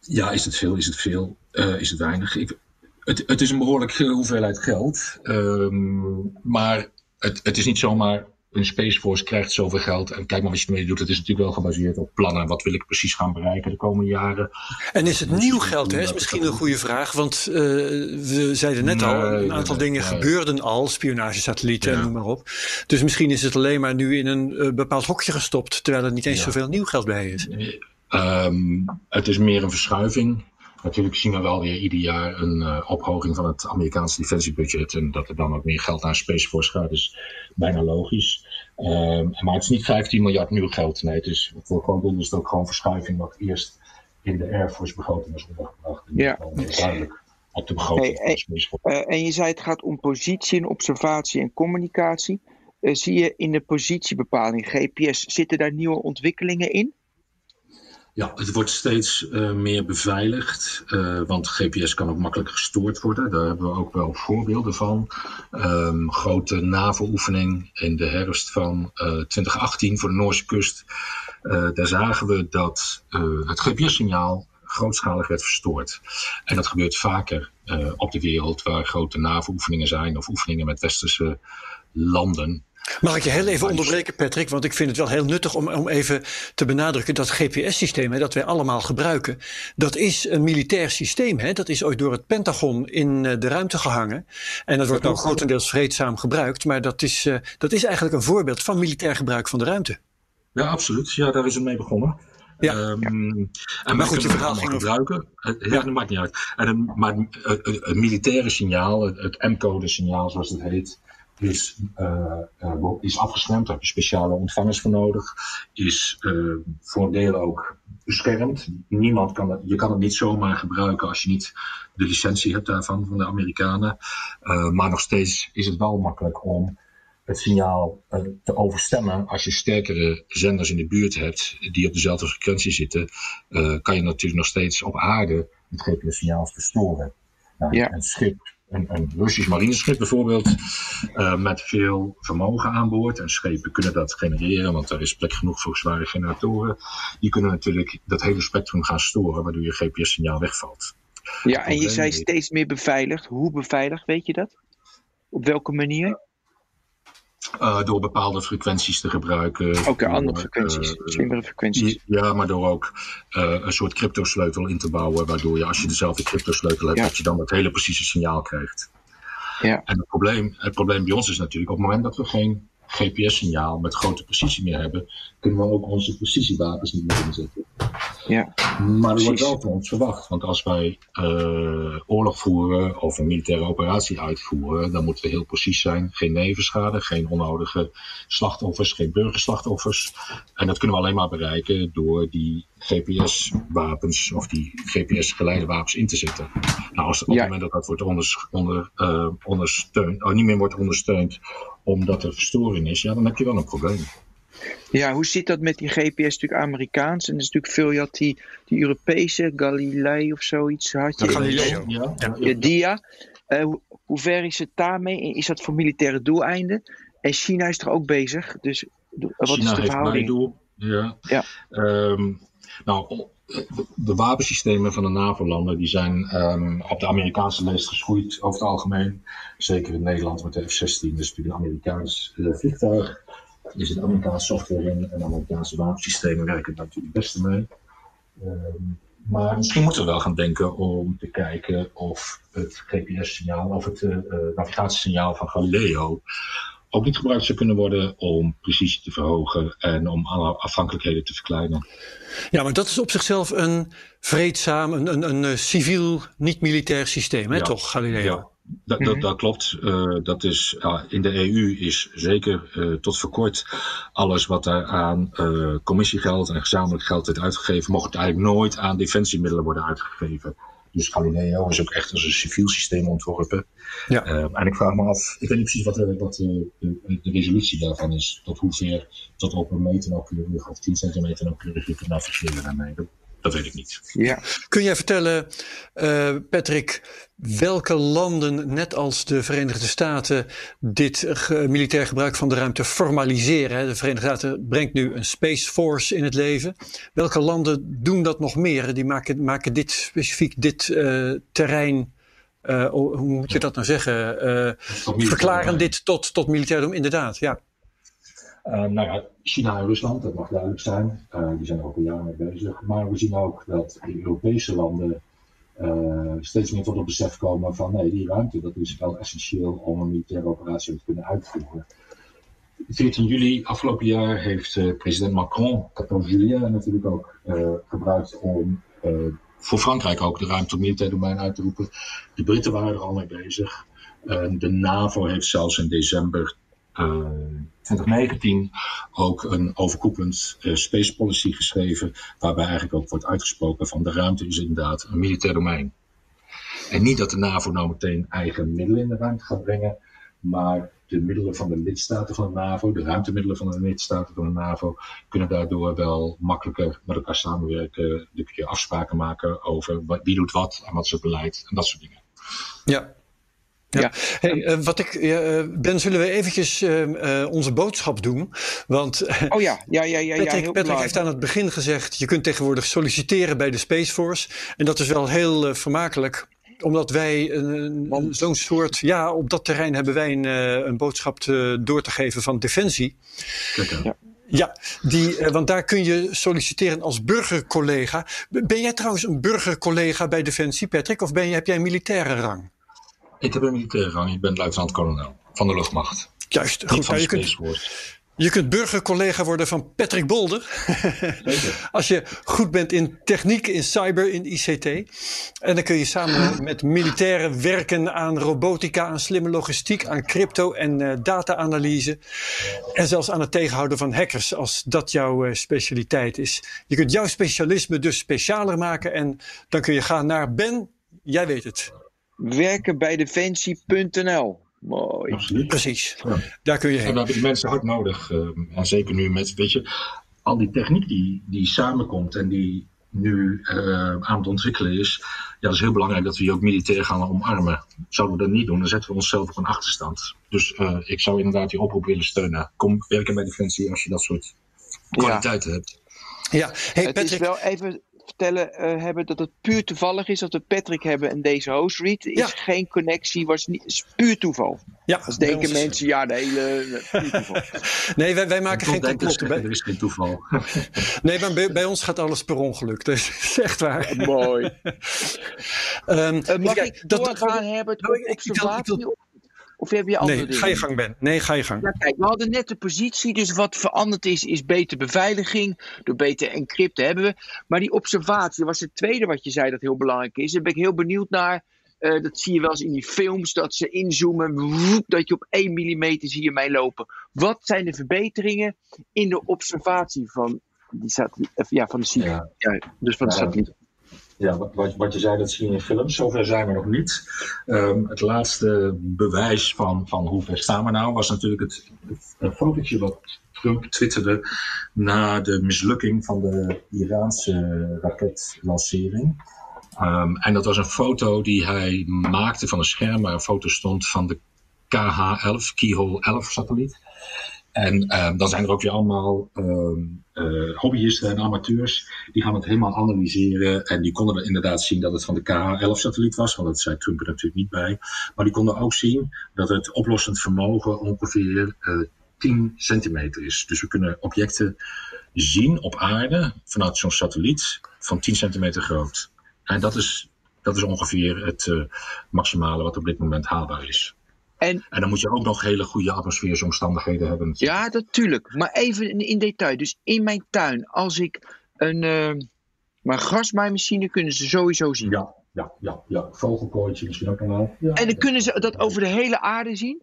Speaker 5: ja, is het veel? Is het veel? Uh, is het weinig? Ik, het, het, is een behoorlijke hoeveelheid geld. Um, maar het, het, is niet zomaar een Space Force krijgt zoveel geld en kijk maar wat je ermee doet. Het is natuurlijk wel gebaseerd op plannen. Wat wil ik precies gaan bereiken de komende jaren?
Speaker 3: En is het nieuw geld? Hè? is misschien een goede vraag. Want uh, we zeiden net al, een aantal dingen gebeurden al. Spionagesatellieten en noem maar op. Dus misschien is het alleen maar nu in een uh, bepaald hokje gestopt. Terwijl er niet eens ja. zoveel nieuw geld bij is.
Speaker 5: Um, het is meer een verschuiving. Natuurlijk zien we wel weer ieder jaar een uh, ophoging van het Amerikaanse defensiebudget. En dat er dan ook meer geld naar Space Force gaat, is bijna logisch. Um, maar het is niet 15 miljard nieuw geld. Nee, het is, voor gewoon doen is het ook gewoon verschuiving wat eerst in de Air Force begroting is ondergebracht. En
Speaker 4: ja.
Speaker 5: duidelijk op de begroting
Speaker 4: hey,
Speaker 5: van Space
Speaker 4: Force. Uh, en je zei het gaat om positie en observatie en communicatie. Uh, zie je in de positiebepaling GPS, zitten daar nieuwe ontwikkelingen in?
Speaker 5: Ja, het wordt steeds uh, meer beveiligd, uh, want GPS kan ook makkelijk gestoord worden. Daar hebben we ook wel voorbeelden van. Um, grote NAVO-oefening in de herfst van uh, 2018 voor de Noorse kust. daar zagen we dat het GPS-signaal grootschalig werd verstoord. En dat gebeurt vaker op de wereld waar grote NAVO-oefeningen zijn of oefeningen met westerse landen.
Speaker 3: Mag ik je heel even onderbreken, Patrick? Want ik vind het wel heel nuttig om, om even te benadrukken dat GPS-systeem dat wij allemaal gebruiken, dat is een militair systeem. Hè? Dat is ooit door het Pentagon in de ruimte gehangen. En dat wordt nou grotendeels vreedzaam gebruikt, maar dat is, uh, dat is eigenlijk een voorbeeld van militair gebruik van de ruimte.
Speaker 5: Ja, absoluut. Ja, daar is het mee begonnen.
Speaker 3: Ja.
Speaker 5: Um, en maar goed, je verhaal ging gebruiken. Ja, ja, dat maakt niet uit. En een, maar het militaire signaal, het, het M-code signaal zoals het heet, is, uh, uh, is afgeschermd, daar heb je speciale ontvangers voor nodig, is uh, voor een deel ook beschermd. Niemand kan het, je kan het niet zomaar gebruiken als je niet de licentie hebt daarvan, van de Amerikanen. maar nog steeds is het wel makkelijk om het signaal te overstemmen. Als je sterkere zenders in de buurt hebt die op dezelfde frequentie zitten, kan je natuurlijk nog steeds op aarde het GPS-signaal verstoren. Nou,
Speaker 4: ja.
Speaker 5: Een schip een, een Russisch marineschip bijvoorbeeld, uh, met veel vermogen aan boord. En schepen kunnen dat genereren, want er is plek genoeg voor zware generatoren. Die kunnen natuurlijk dat hele spectrum gaan storen, waardoor je GPS-signaal wegvalt.
Speaker 4: Ja, en je zei steeds meer beveiligd. Hoe beveiligd, weet je dat? Op welke manier?
Speaker 5: Uh, door bepaalde frequenties te gebruiken.
Speaker 4: Okay, andere frequenties, uh, slimmere frequenties.
Speaker 5: Ja, maar door ook uh, een soort cryptosleutel in te bouwen, waardoor je als je dezelfde cryptosleutel hebt, ja. dat je dan dat hele precieze signaal krijgt.
Speaker 4: Ja.
Speaker 5: En het probleem, het probleem bij ons is natuurlijk, op het moment dat we geen GPS-signaal met grote precisie meer hebben, kunnen we ook onze precisiewapens niet meer inzetten.
Speaker 4: Ja,
Speaker 5: maar er wordt wel van ons verwacht, want als wij uh, oorlog voeren of een militaire operatie uitvoeren, dan moeten we heel precies zijn. Geen nevenschade, geen onnodige slachtoffers, geen burgerslachtoffers. En dat kunnen we alleen maar bereiken door die GPS-wapens of die GPS-geleide wapens in te zetten. Nou, als op het ja. moment dat dat wordt onder, onder, uh, ondersteund, oh, niet meer wordt ondersteund omdat er verstoring is, ja, dan heb je wel een probleem.
Speaker 4: Ja, hoe zit dat met die GPS? Natuurlijk Amerikaans en er is natuurlijk veel, je had die, die Europese, Galilei of zoiets. Had je,
Speaker 3: ja, Galileo,
Speaker 4: ja. ja. ja DIA. Uh, hoe, hoe ver is het daarmee? Is dat voor militaire doeleinden? En China is er ook bezig, dus wat
Speaker 5: China
Speaker 4: is de verhouding?
Speaker 5: doel, ja.
Speaker 4: ja.
Speaker 5: Um, nou, de wapensystemen van de NAVO-landen die zijn um, op de Amerikaanse lijst geschoeid over het algemeen. Zeker in Nederland met de F-16, dat is natuurlijk een Amerikaans uh, vliegtuig. Er zit Amerikaanse software in en Amerikaanse wapensystemen werken daar natuurlijk het beste mee. Um, maar misschien moeten we wel gaan denken om te kijken of het GPS-signaal of het uh, navigatiesignaal van Galileo ook niet gebruikt zou kunnen worden om precisie te verhogen en om alle afhankelijkheden te verkleinen.
Speaker 3: Ja, maar dat is op zichzelf een vreedzaam, een, een, een, een civiel, niet-militair systeem, hè,
Speaker 5: ja.
Speaker 3: toch, Galileo?
Speaker 5: Ja. Dat, dat, dat klopt. Uh, dat is, uh, in de EU is zeker uh, tot voor kort alles wat daar aan commissiegeld en gezamenlijk geld werd uitgegeven, mocht eigenlijk nooit aan defensiemiddelen worden uitgegeven. Dus Galileo is ook echt als een civiel systeem ontworpen.
Speaker 3: Ja.
Speaker 5: en ik vraag me af, ik weet niet precies wat, de, wat de, de, de, resolutie daarvan is. Tot hoever, tot op een meter nauwkeurig of 10 centimeter nauwkeurig je kunt navigeren daarmee. Dat, weet ik niet.
Speaker 4: Ja.
Speaker 3: Kun jij vertellen, uh, Patrick, welke landen, net als de Verenigde Staten, dit ge militair gebruik van de ruimte formaliseren? De Verenigde Staten brengt nu een Space Force in het leven. Welke landen doen dat nog meer? Die maken, maken dit specifiek, dit uh, terrein. Uh, hoe moet je dat nou zeggen? Uh, verklaren dit tot, tot militair doen, inderdaad, ja.
Speaker 5: Nou ja, China en Rusland, dat mag duidelijk zijn. die zijn er ook al jaren mee bezig. Maar we zien ook dat de Europese landen steeds meer tot het besef komen van nee, die ruimte dat is wel essentieel om een militaire operatie te kunnen uitvoeren. 14 juli afgelopen jaar heeft uh, president Macron 14 juli natuurlijk ook uh, gebruikt om voor Frankrijk ook de ruimte op militair domein uit te roepen. De Britten waren er al mee bezig. de NAVO heeft zelfs in december 2019 ook een overkoepelend space policy geschreven, waarbij eigenlijk ook wordt uitgesproken van de ruimte is inderdaad een militair domein. En niet dat de NAVO nou meteen eigen middelen in de ruimte gaat brengen, maar de middelen van de lidstaten van de NAVO, de ruimtemiddelen van de lidstaten van de NAVO, kunnen daardoor wel makkelijker met elkaar samenwerken. De keer afspraken maken over wie doet wat en wat is beleid en dat soort dingen.
Speaker 3: Ja, ja. Hey, uh, wat ik, uh, Ben, zullen we eventjes uh, onze boodschap doen? Want
Speaker 4: oh ja, ja, ja, ja,
Speaker 3: Patrick, ja, Patrick heeft aan het begin gezegd: je kunt tegenwoordig solliciteren bij de Space Force. En dat is wel heel vermakelijk omdat wij een, zo'n soort, ja, op dat terrein hebben wij een, eh, een boodschap te, door te geven van Defensie. Ja. Ja, die, eh, want daar kun je solliciteren als burgercollega. Ben jij trouwens een burgercollega bij Defensie, Patrick, of ben je, heb jij een militaire rang?
Speaker 5: Ik heb een militaire rang, ik ben luitenant-kolonel van de luchtmacht.
Speaker 3: Juist, goed. Nou, je kunt, je kunt burgercollega worden van Patrick Bolder. [laughs] Als je goed bent in techniek, in cyber, in ICT. En dan kun je samen met militairen werken aan robotica, aan slimme logistiek, aan crypto en uh, data-analyse. En zelfs aan het tegenhouden van hackers, als dat jouw uh, specialiteit is. Je kunt jouw specialisme dus specialer maken. En dan kun je gaan naar Ben, jij weet het.
Speaker 4: Werken bij defensie.nl Mooi.
Speaker 3: Absoluut. Precies. Daar kun je heen.
Speaker 5: En dat hebben mensen hard nodig. Uh, en zeker nu met, weet je, al die techniek die, die samenkomt en die nu uh, aan het ontwikkelen is. Ja, dat is heel belangrijk dat we die ook militair gaan omarmen. Zouden we dat niet doen, dan zetten we onszelf op een achterstand. Dus uh, ik zou inderdaad die oproep willen steunen. Kom werken bij Defensie als je dat soort kwaliteiten hebt.
Speaker 3: Ja,
Speaker 4: hey, het is wel even vertellen uh, hebben dat het puur toevallig is dat we Patrick hebben en deze host read. is geen connectie, was niet, is puur toeval. Ja, Als denken mensen, ja, de hele. Puur toeval. [laughs]
Speaker 3: nee, wij, wij maken geen complotten.
Speaker 5: Er is geen toeval. [laughs]
Speaker 3: nee, maar bij, bij, ons gaat alles per ongeluk. Dus dat [laughs] is echt waar.
Speaker 4: Mooi. um, uh, mag ik doorgaan, Herbert, op observatie? Of heb je andere
Speaker 3: nee, ga je gang, Ben. Nee, ga je gang.
Speaker 4: Ja, kijk, we hadden net de positie, dus wat veranderd is, is betere beveiliging. Door beter encrypten hebben we. Maar die observatie was het tweede wat je zei dat heel belangrijk is. Daar ben ik heel benieuwd naar. Uh, dat zie je wel eens in die films, dat ze inzoomen, woep, dat je op 1 mm zie je mij lopen. Wat zijn de verbeteringen in de observatie van, die satelliet, ja, van de ja. ja dus van de satelliet?
Speaker 5: Ja, wat, wat je zei, dat zie je in films. Zover zijn we nog niet. Um, het laatste bewijs van, van hoe ver staan we nou was natuurlijk het, fotootje wat Trump twitterde na de mislukking van de Iraanse raketlancering. Um, en dat was een foto die hij maakte van een scherm waar een foto stond van de KH-11, Keyhole 11 satelliet. En um, dan zijn er ook weer allemaal um, uh, hobbyisten en amateurs. Die gaan het helemaal analyseren. En die konden inderdaad zien dat het van de KH-11-satelliet was. Want dat zei Trump er natuurlijk niet bij. Maar die konden ook zien dat het oplossend vermogen ongeveer uh, 10 centimeter is. Dus we kunnen objecten zien op aarde vanuit zo'n satelliet van 10 centimeter groot. En dat is, dat is ongeveer het uh, maximale wat op dit moment haalbaar is. En, en, dan moet je ook nog hele goede atmosferische omstandigheden hebben.
Speaker 4: Ja, natuurlijk. Maar even in, detail. Dus in mijn tuin, als ik een. Uh, maar grasmaaimachine kunnen ze sowieso zien.
Speaker 5: Ja, ja, ja. ja. Vogelkooitje misschien ook nog wel. Ja,
Speaker 4: en dan kunnen ze dat over de hele aarde zien?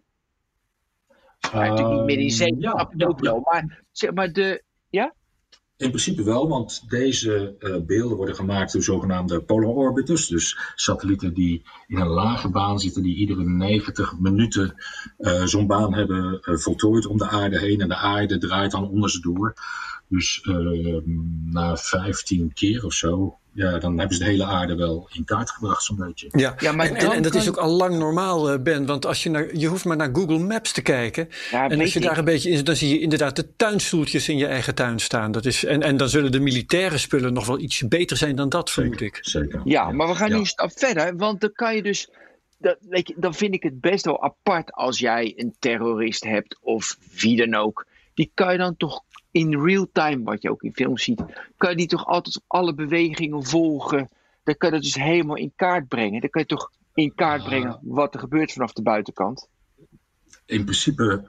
Speaker 4: Uh, natuurlijk niet meer in zee, ja, ja, ja. Maar, zeg maar de.
Speaker 5: In principe wel, want deze uh, beelden worden gemaakt door zogenaamde polar orbiters. Dus satellieten die in een lage baan zitten, die iedere 90 minuten uh, zo'n baan hebben uh, voltooid om de aarde heen. En de aarde draait dan onder ze door. Dus na 15 keer of zo ja, dan hebben ze de hele aarde wel in kaart gebracht, zo'n beetje.
Speaker 3: Ja, ja maar en, en, dat is ook al lang normaal, uh, Ben. Want als je, naar, je hoeft maar naar Google Maps te kijken. Ja, en als je daar een beetje in dan zie je inderdaad de tuinstoeltjes in je eigen tuin staan. Dat is, en, en dan zullen de militaire spullen nog wel ietsje beter zijn dan dat, vermoed ik.
Speaker 5: Zeker.
Speaker 4: Ja, maar we gaan nu een stap verder. Want dan kan je dus. Dat, weet je, dan vind ik het best wel apart als jij een terrorist hebt of wie dan ook die kan je dan toch in real time, wat je ook in films ziet, kan je die toch altijd alle bewegingen volgen. Dan kan je dat dus helemaal in kaart brengen. Dan kan je toch in kaart brengen wat er gebeurt vanaf de buitenkant.
Speaker 5: In principe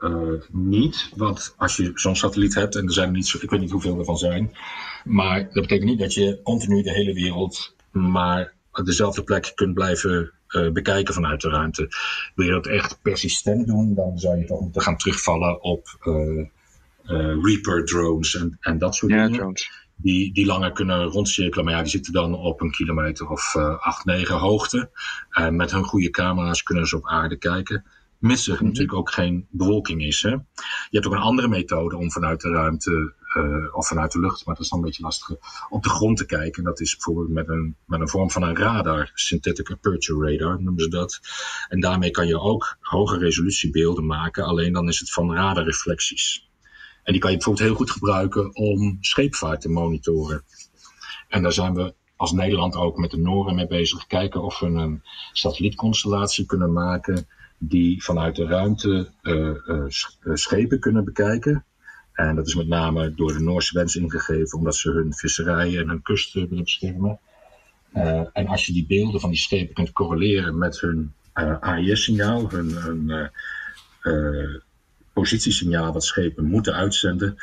Speaker 5: uh, niet. Want als je zo'n satelliet hebt, en er zijn er niet zo, ik weet niet hoeveel er van zijn. Maar dat betekent niet dat je continu de hele wereld maar dezelfde plek kunt blijven uh, bekijken vanuit de ruimte. Wil je dat echt persistent doen, dan zou je toch moeten gaan terugvallen op Reaper drones en, en dat soort ja, dingen. Drones. Die, die langer kunnen rondcirkelen. Maar ja, die zitten dan op een kilometer of uh, 8, 9 hoogte. En met hun goede camera's kunnen ze op aarde kijken mits er mhm. natuurlijk ook geen bewolking is. Hè. Je hebt ook een andere methode om vanuit de ruimte uh, of vanuit de lucht, maar dat is dan een beetje lastig, op de grond te kijken. En dat is bijvoorbeeld met een, met een vorm van een radar, synthetic aperture radar noemen ze dat. En daarmee kan je ook hoge resolutiebeelden maken, alleen dan is het van radarreflecties. En die kan je bijvoorbeeld heel goed gebruiken om scheepvaart te monitoren. En daar zijn we als Nederland ook met de Noren mee bezig. Kijken of we een satellietconstellatie kunnen maken die vanuit de ruimte uh, schepen kunnen bekijken. En dat is met name door de Noorse wens ingegeven, omdat ze hun visserijen en hun kusten willen beschermen. en als je die beelden van die schepen kunt correleren met hun AIS-signaal, hun, hun positiesignaal wat schepen moeten uitzenden,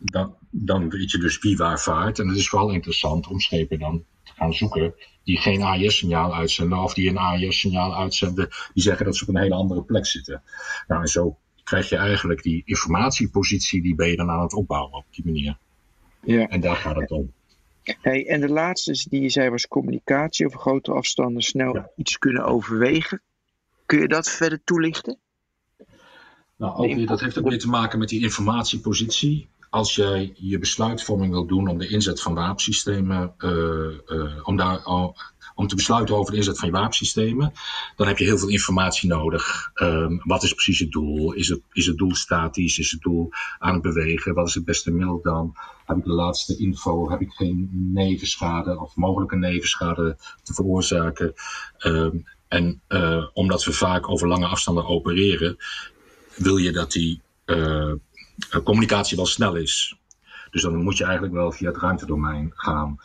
Speaker 5: dan, dan weet je dus wie waar vaart. En het is wel interessant om schepen dan te gaan zoeken die geen AIS-signaal uitzenden of die een AIS-signaal uitzenden, die zeggen dat ze op een hele andere plek zitten. Nou, en zo krijg je eigenlijk die informatiepositie, die ben je dan aan het opbouwen op die manier. Ja. En daar gaat het om.
Speaker 4: Hey, en de laatste die je zei was communicatie over grote afstanden snel iets kunnen overwegen. Kun je dat verder toelichten?
Speaker 5: Nou, ook, dat heeft ook weer te maken met die informatiepositie als jij je besluitvorming wil doen om de inzet van wapensystemen, uh, uh, om, daar, om te besluiten over de inzet van je wapensystemen, dan heb je heel veel informatie nodig. Um, wat is precies het doel? Is het, is het doel statisch? Is het doel aan het bewegen? Wat is het beste middel dan? Heb ik de laatste info? Heb ik geen nevenschade of mogelijke nevenschade te veroorzaken? Um, en uh, omdat we vaak over lange afstanden opereren, wil je dat die uh, uh, communicatie wel snel is. Dus dan moet je eigenlijk wel via het ruimtedomein gaan.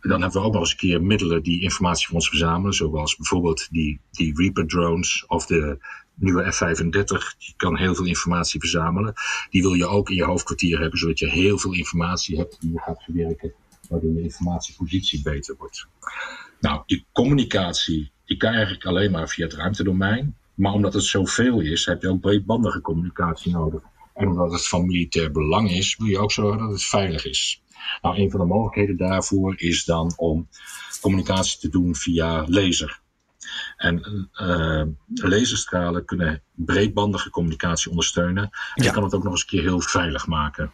Speaker 5: Dan hebben we ook nog eens een keer middelen die informatie voor ons verzamelen. Zoals bijvoorbeeld die, die Reaper drones of de nieuwe F-35. Die kan heel veel informatie verzamelen. Die wil je ook in je hoofdkwartier hebben, zodat je heel veel informatie hebt die je gaat verwerken. Waardoor je informatiepositie beter wordt. Nou, die communicatie, die kan eigenlijk alleen maar via het ruimtedomein. Maar omdat het zoveel is, heb je ook breedbandige communicatie nodig. En omdat het van militair belang is, wil je ook zorgen dat het veilig is. Nou, een van de mogelijkheden daarvoor is dan om communicatie te doen via laser. En uh, laserstralen kunnen breedbandige communicatie ondersteunen. En je kan het ook nog eens een keer heel veilig maken.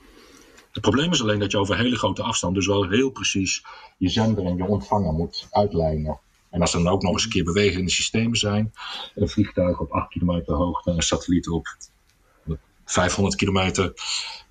Speaker 5: Het probleem is alleen dat je over hele grote afstand dus wel heel precies je zender en je ontvanger moet uitlijnen. En als er dan ook nog eens een keer bewegende systemen zijn, een vliegtuig op 8 kilometer hoogte, een satelliet op 500 kilometer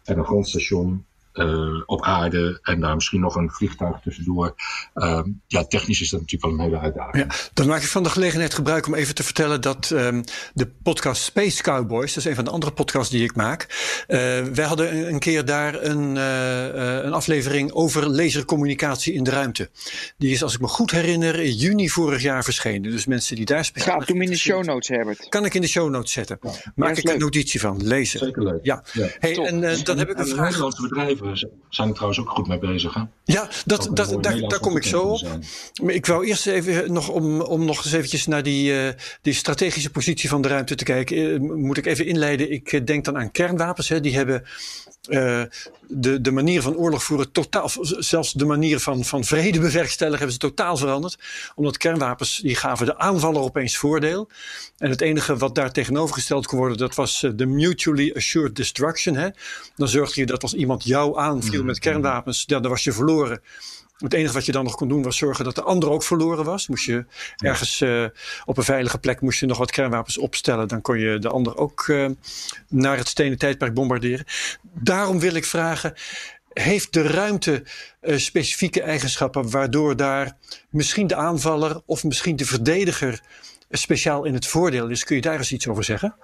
Speaker 5: en een grondstation uh, op aarde en daar misschien nog een vliegtuig tussendoor. Uh, ja, technisch is dat natuurlijk wel een hele uitdaging.
Speaker 3: Ja, dan maak ik van de gelegenheid gebruik om even te vertellen dat um, de podcast Space Cowboys, dat is een van de andere podcasts die ik maak. Uh, wij hadden een keer daar een, uh, een aflevering over lasercommunicatie in de ruimte. Die is, als ik me goed herinner, in juni vorig jaar verschenen. Dus mensen die daar
Speaker 4: speciaal. Ga hem in de show notes, Herbert.
Speaker 3: Kan ik in de show notes zetten. Ja. Maak ik een notitie van, lezen.
Speaker 5: Zeker leuk.
Speaker 3: Ja. ja. Hey, en dan heb ik een vraag.
Speaker 5: Nederlandse bedrijven zijn er trouwens ook goed mee bezig. Hè?
Speaker 3: Ja, dat, dat, daar, daar kom ik zo op. Maar ik wou eerst even nog om, om nog eens eventjes naar die, uh, die strategische positie van de ruimte te kijken. Uh, moet ik even inleiden. Ik eh, denk dan aan kernwapens. Hè. Die hebben uh, de, de manier van oorlog voeren totaal, zelfs de manier van, van vrede bewerkstelligen hebben ze totaal veranderd. Omdat kernwapens, die gaven de aanvaller opeens voordeel. En het enige wat daar tegenovergesteld kon worden, dat was de mutually assured destruction. Hè. Dan zorgde je dat als iemand jou aanviel met kernwapens, dan was je verloren. Het enige wat je dan nog kon doen was zorgen dat de ander ook verloren was. Moest je ergens uh, op een veilige plek moest je nog wat kernwapens opstellen. Dan kon je de ander ook uh, naar het stenen tijdperk bombarderen. Daarom wil ik vragen. Heeft de ruimte uh, specifieke eigenschappen waardoor daar misschien de aanvaller of misschien de verdediger speciaal in het voordeel is? Kun je daar eens iets over zeggen?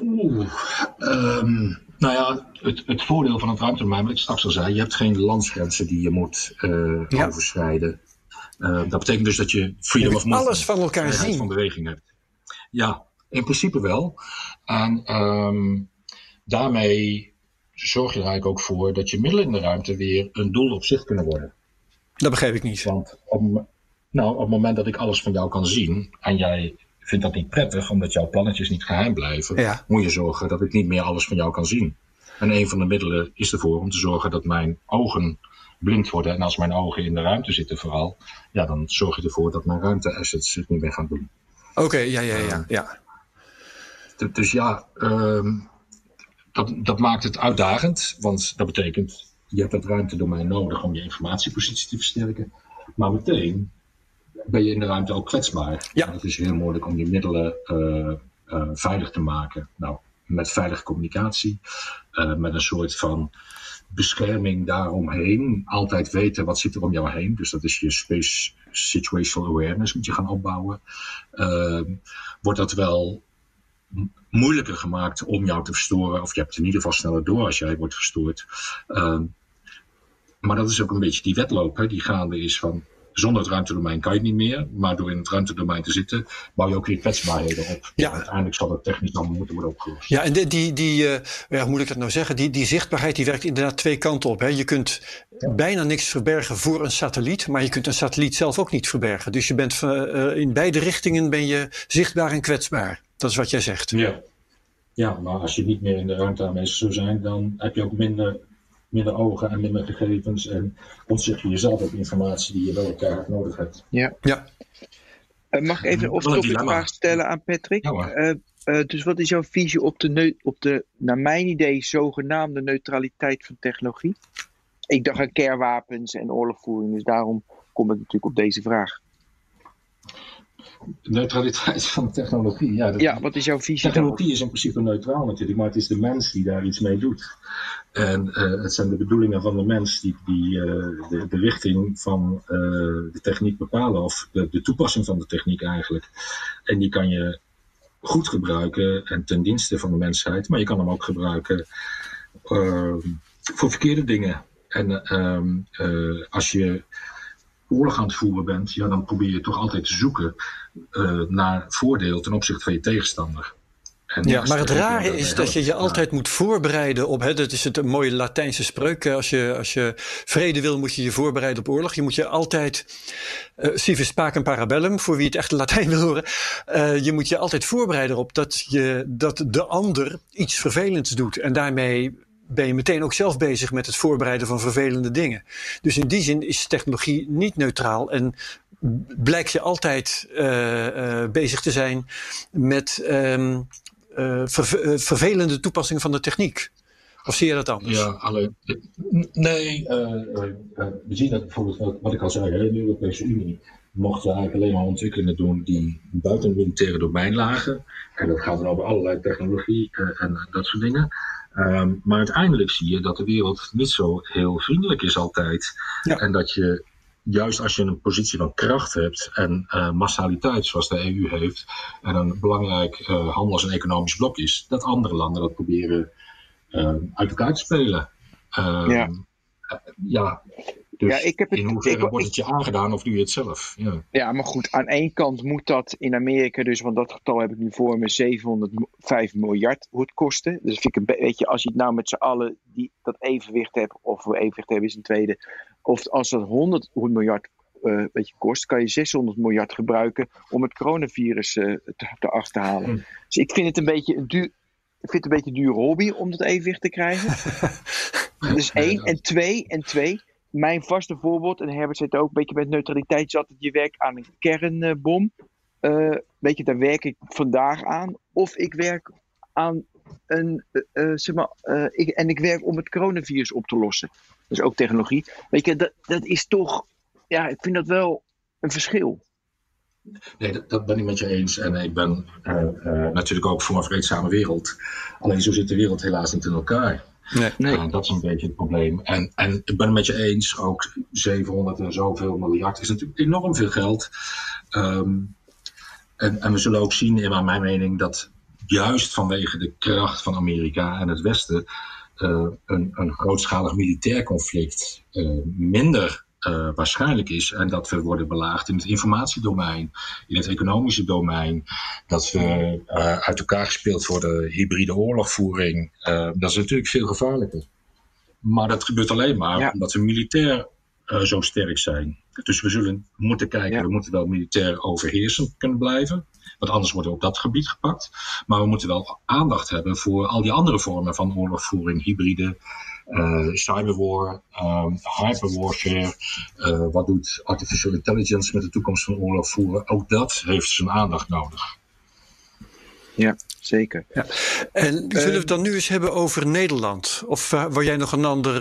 Speaker 5: Oeh, ehm, nou ja, het, het voordeel van het ruimtedomein, wat ik straks al zei, je hebt geen landsgrenzen die je moet uh, overschrijden. Uh, dat betekent dus dat je freedom
Speaker 3: je
Speaker 5: of movement,
Speaker 3: alles van elkaar zien.
Speaker 5: van beweging hebt. Ja, in principe wel. En um, daarmee zorg je er eigenlijk ook voor dat je middelen in de ruimte weer een doel op zich kunnen worden.
Speaker 3: Dat begrijp ik niet.
Speaker 5: Want op, nou, op het moment dat ik alles van jou kan zien en jij vindt dat niet prettig omdat jouw plannetjes niet geheim blijven,
Speaker 3: ja.
Speaker 5: moet je zorgen dat ik niet meer alles van jou kan zien. En een van de middelen is ervoor om te zorgen dat mijn ogen blind worden. En als mijn ogen in de ruimte zitten vooral, ja, dan zorg je ervoor dat mijn ruimteassets het niet meer gaan doen.
Speaker 3: Oké, okay, ja, ja, ja. ja.
Speaker 5: Uh, dus ja, um, dat, dat maakt het uitdagend, want dat betekent, je hebt dat ruimtedomein nodig om je informatiepositie te versterken. Maar meteen ben je in de ruimte ook kwetsbaar.
Speaker 3: Ja.
Speaker 5: Het is heel moeilijk om je middelen uh, uh, veilig te maken. Nou, met veilige communicatie, uh, met een soort van bescherming daaromheen. Altijd weten wat zit er om jou heen. Dus dat is je space situational awareness moet je gaan opbouwen. wordt dat wel moeilijker gemaakt om jou te verstoren. Of je hebt in ieder geval sneller door als jij wordt verstoord. Uh, maar dat is ook een beetje die wedloop hè, die gaande is van... Zonder het ruimtedomein kan je het niet meer. Maar door in het ruimtedomein te zitten, bouw je ook weer kwetsbaarheden op.
Speaker 3: Ja.
Speaker 5: Uiteindelijk zal dat technisch dan moeten worden opgelost.
Speaker 3: Ja, en die, die, die uh, ja, hoe moet ik dat nou zeggen? Die, die zichtbaarheid die werkt inderdaad twee kanten op. Hè. Je kunt ja. bijna niks verbergen voor een satelliet, maar je kunt een satelliet zelf ook niet verbergen. Dus je bent uh, in beide richtingen ben je zichtbaar en kwetsbaar. Dat is wat jij zegt.
Speaker 5: Ja. ja, maar als je niet meer in de ruimte aanwezig zou zijn, dan heb je ook minder, minder ogen en minder gegevens. En ontzeg je jezelf ook informatie die je wel elkaar nodig hebt.
Speaker 4: Ja.
Speaker 3: ja.
Speaker 4: Uh, mag ik even of een vraag stellen aan Patrick?
Speaker 5: Ja,
Speaker 4: uh, dus wat is jouw visie op de, op de, naar mijn idee, zogenaamde neutraliteit van technologie? Ik dacht aan kernwapens en oorlogvoering, dus daarom kom ik natuurlijk op deze vraag.
Speaker 5: Neutraliteit [laughs] van technologie. Ja, dat,
Speaker 4: ja, wat is jouw visie
Speaker 5: Technologie is in principe neutraal natuurlijk, maar het is de mens die daar iets mee doet. En uh, het zijn de bedoelingen van de mens die, die uh, de, de, richting van uh, de techniek bepalen, of de, de, toepassing van de techniek eigenlijk. En die kan je goed gebruiken en ten dienste van de mensheid, maar je kan hem ook gebruiken ehm, voor verkeerde dingen. En ehm, als je oorlog aan het voeren bent, ja, dan probeer je toch altijd te zoeken uh, naar voordeel ten opzichte van je tegenstander.
Speaker 3: En ja, maar het rare is dat je je altijd moet voorbereiden op. Hè, dat is het een mooie Latijnse spreuk. Als je, als je vrede wil, moet je je voorbereiden op oorlog. Je moet je altijd. Uh, civis pacem parabellum, voor wie het echt Latijn wil horen. Uh, je moet je altijd voorbereiden op dat, je, dat de ander iets vervelends doet. En daarmee ben je meteen ook zelf bezig met het voorbereiden van vervelende dingen. Dus in die zin is technologie niet neutraal en blijkt je altijd uh, uh, bezig te zijn met uh, ver vervelende toepassing van de techniek. Of zie je dat anders?
Speaker 5: Ja. Nee, we zien dat bijvoorbeeld, wat ik al zei, in de Europese Unie mochten eigenlijk alleen maar ontwikkelingen doen die buiten het militaire domein lagen. En dat gaat dan over allerlei technologie en dat soort dingen. Um, maar uiteindelijk zie je dat de wereld niet zo heel vriendelijk is altijd.
Speaker 3: Ja.
Speaker 5: En dat je, juist als je een positie van kracht hebt en uh, massaliteit zoals de EU heeft, en een belangrijk uh, handels- en economisch blok is, dat andere landen dat proberen uh, uit elkaar te spelen. Um,
Speaker 4: ja.
Speaker 5: ja. Dus
Speaker 4: ja, ik heb het,
Speaker 5: in hoeverre
Speaker 4: ik,
Speaker 5: wordt het je aangedaan of doe je het zelf? Ja.
Speaker 4: ja, maar goed, aan één kant moet dat in Amerika dus, want dat getal heb ik nu voor me, 705 miljard moet kosten. Dus vind ik een beetje, als je het nou met z'n allen die, dat evenwicht hebt, of we evenwicht hebben is een tweede, of als dat 100 miljard uh, weet je, kost, kan je 600 miljard gebruiken om het coronavirus uh, te, te achterhalen.
Speaker 5: Hm.
Speaker 4: Dus ik vind het een beetje een duur, ik vind het een beetje een dure hobby om dat evenwicht te krijgen. [laughs] dus één. En twee, en twee, mijn vaste voorbeeld, en Herbert zit ook een beetje met neutraliteit, zat dat je werkt aan een kernbom. Uh, weet je, daar werk ik vandaag aan. Of ik werk aan een, uh, uh, zeg maar, ik, en ik werk om het coronavirus op te lossen. Dus ook technologie. Weet je, dat, dat is toch, ja, ik vind dat wel een verschil.
Speaker 5: Nee, dat, ben ik met je eens. En ik ben natuurlijk ook voor een vreedzame wereld. Alleen zo zit de wereld helaas niet in elkaar.
Speaker 3: Nee,
Speaker 5: nee. Uh, dat is een beetje het probleem. En, en ik ben het met je eens, ook 700 en zoveel miljard is natuurlijk enorm veel geld. Um, en, en we zullen ook zien, in mijn mening, dat juist vanwege de kracht van Amerika en het Westen een, een grootschalig militair conflict minder uh, waarschijnlijk is. En dat we worden belaagd in het informatiedomein, in het economische domein. Dat we uh, uit elkaar gespeeld worden, hybride oorlogvoering. Uh, dat is natuurlijk veel gevaarlijker. Maar dat gebeurt alleen maar ja. omdat we militair zo sterk zijn. Dus we zullen moeten kijken, ja. we moeten wel militair overheersend kunnen blijven. Want anders worden we op dat gebied gepakt. Maar we moeten wel aandacht hebben voor al die andere vormen van oorlogvoering, hybride cyberwar, um, hyperwarfare. Uh, wat doet artificial intelligence met de toekomst van oorlog voeren? Ook dat heeft zijn aandacht nodig.
Speaker 4: Ja, zeker. Ja.
Speaker 3: En zullen we het dan nu eens hebben over Nederland? Of uh, wil jij nog een ander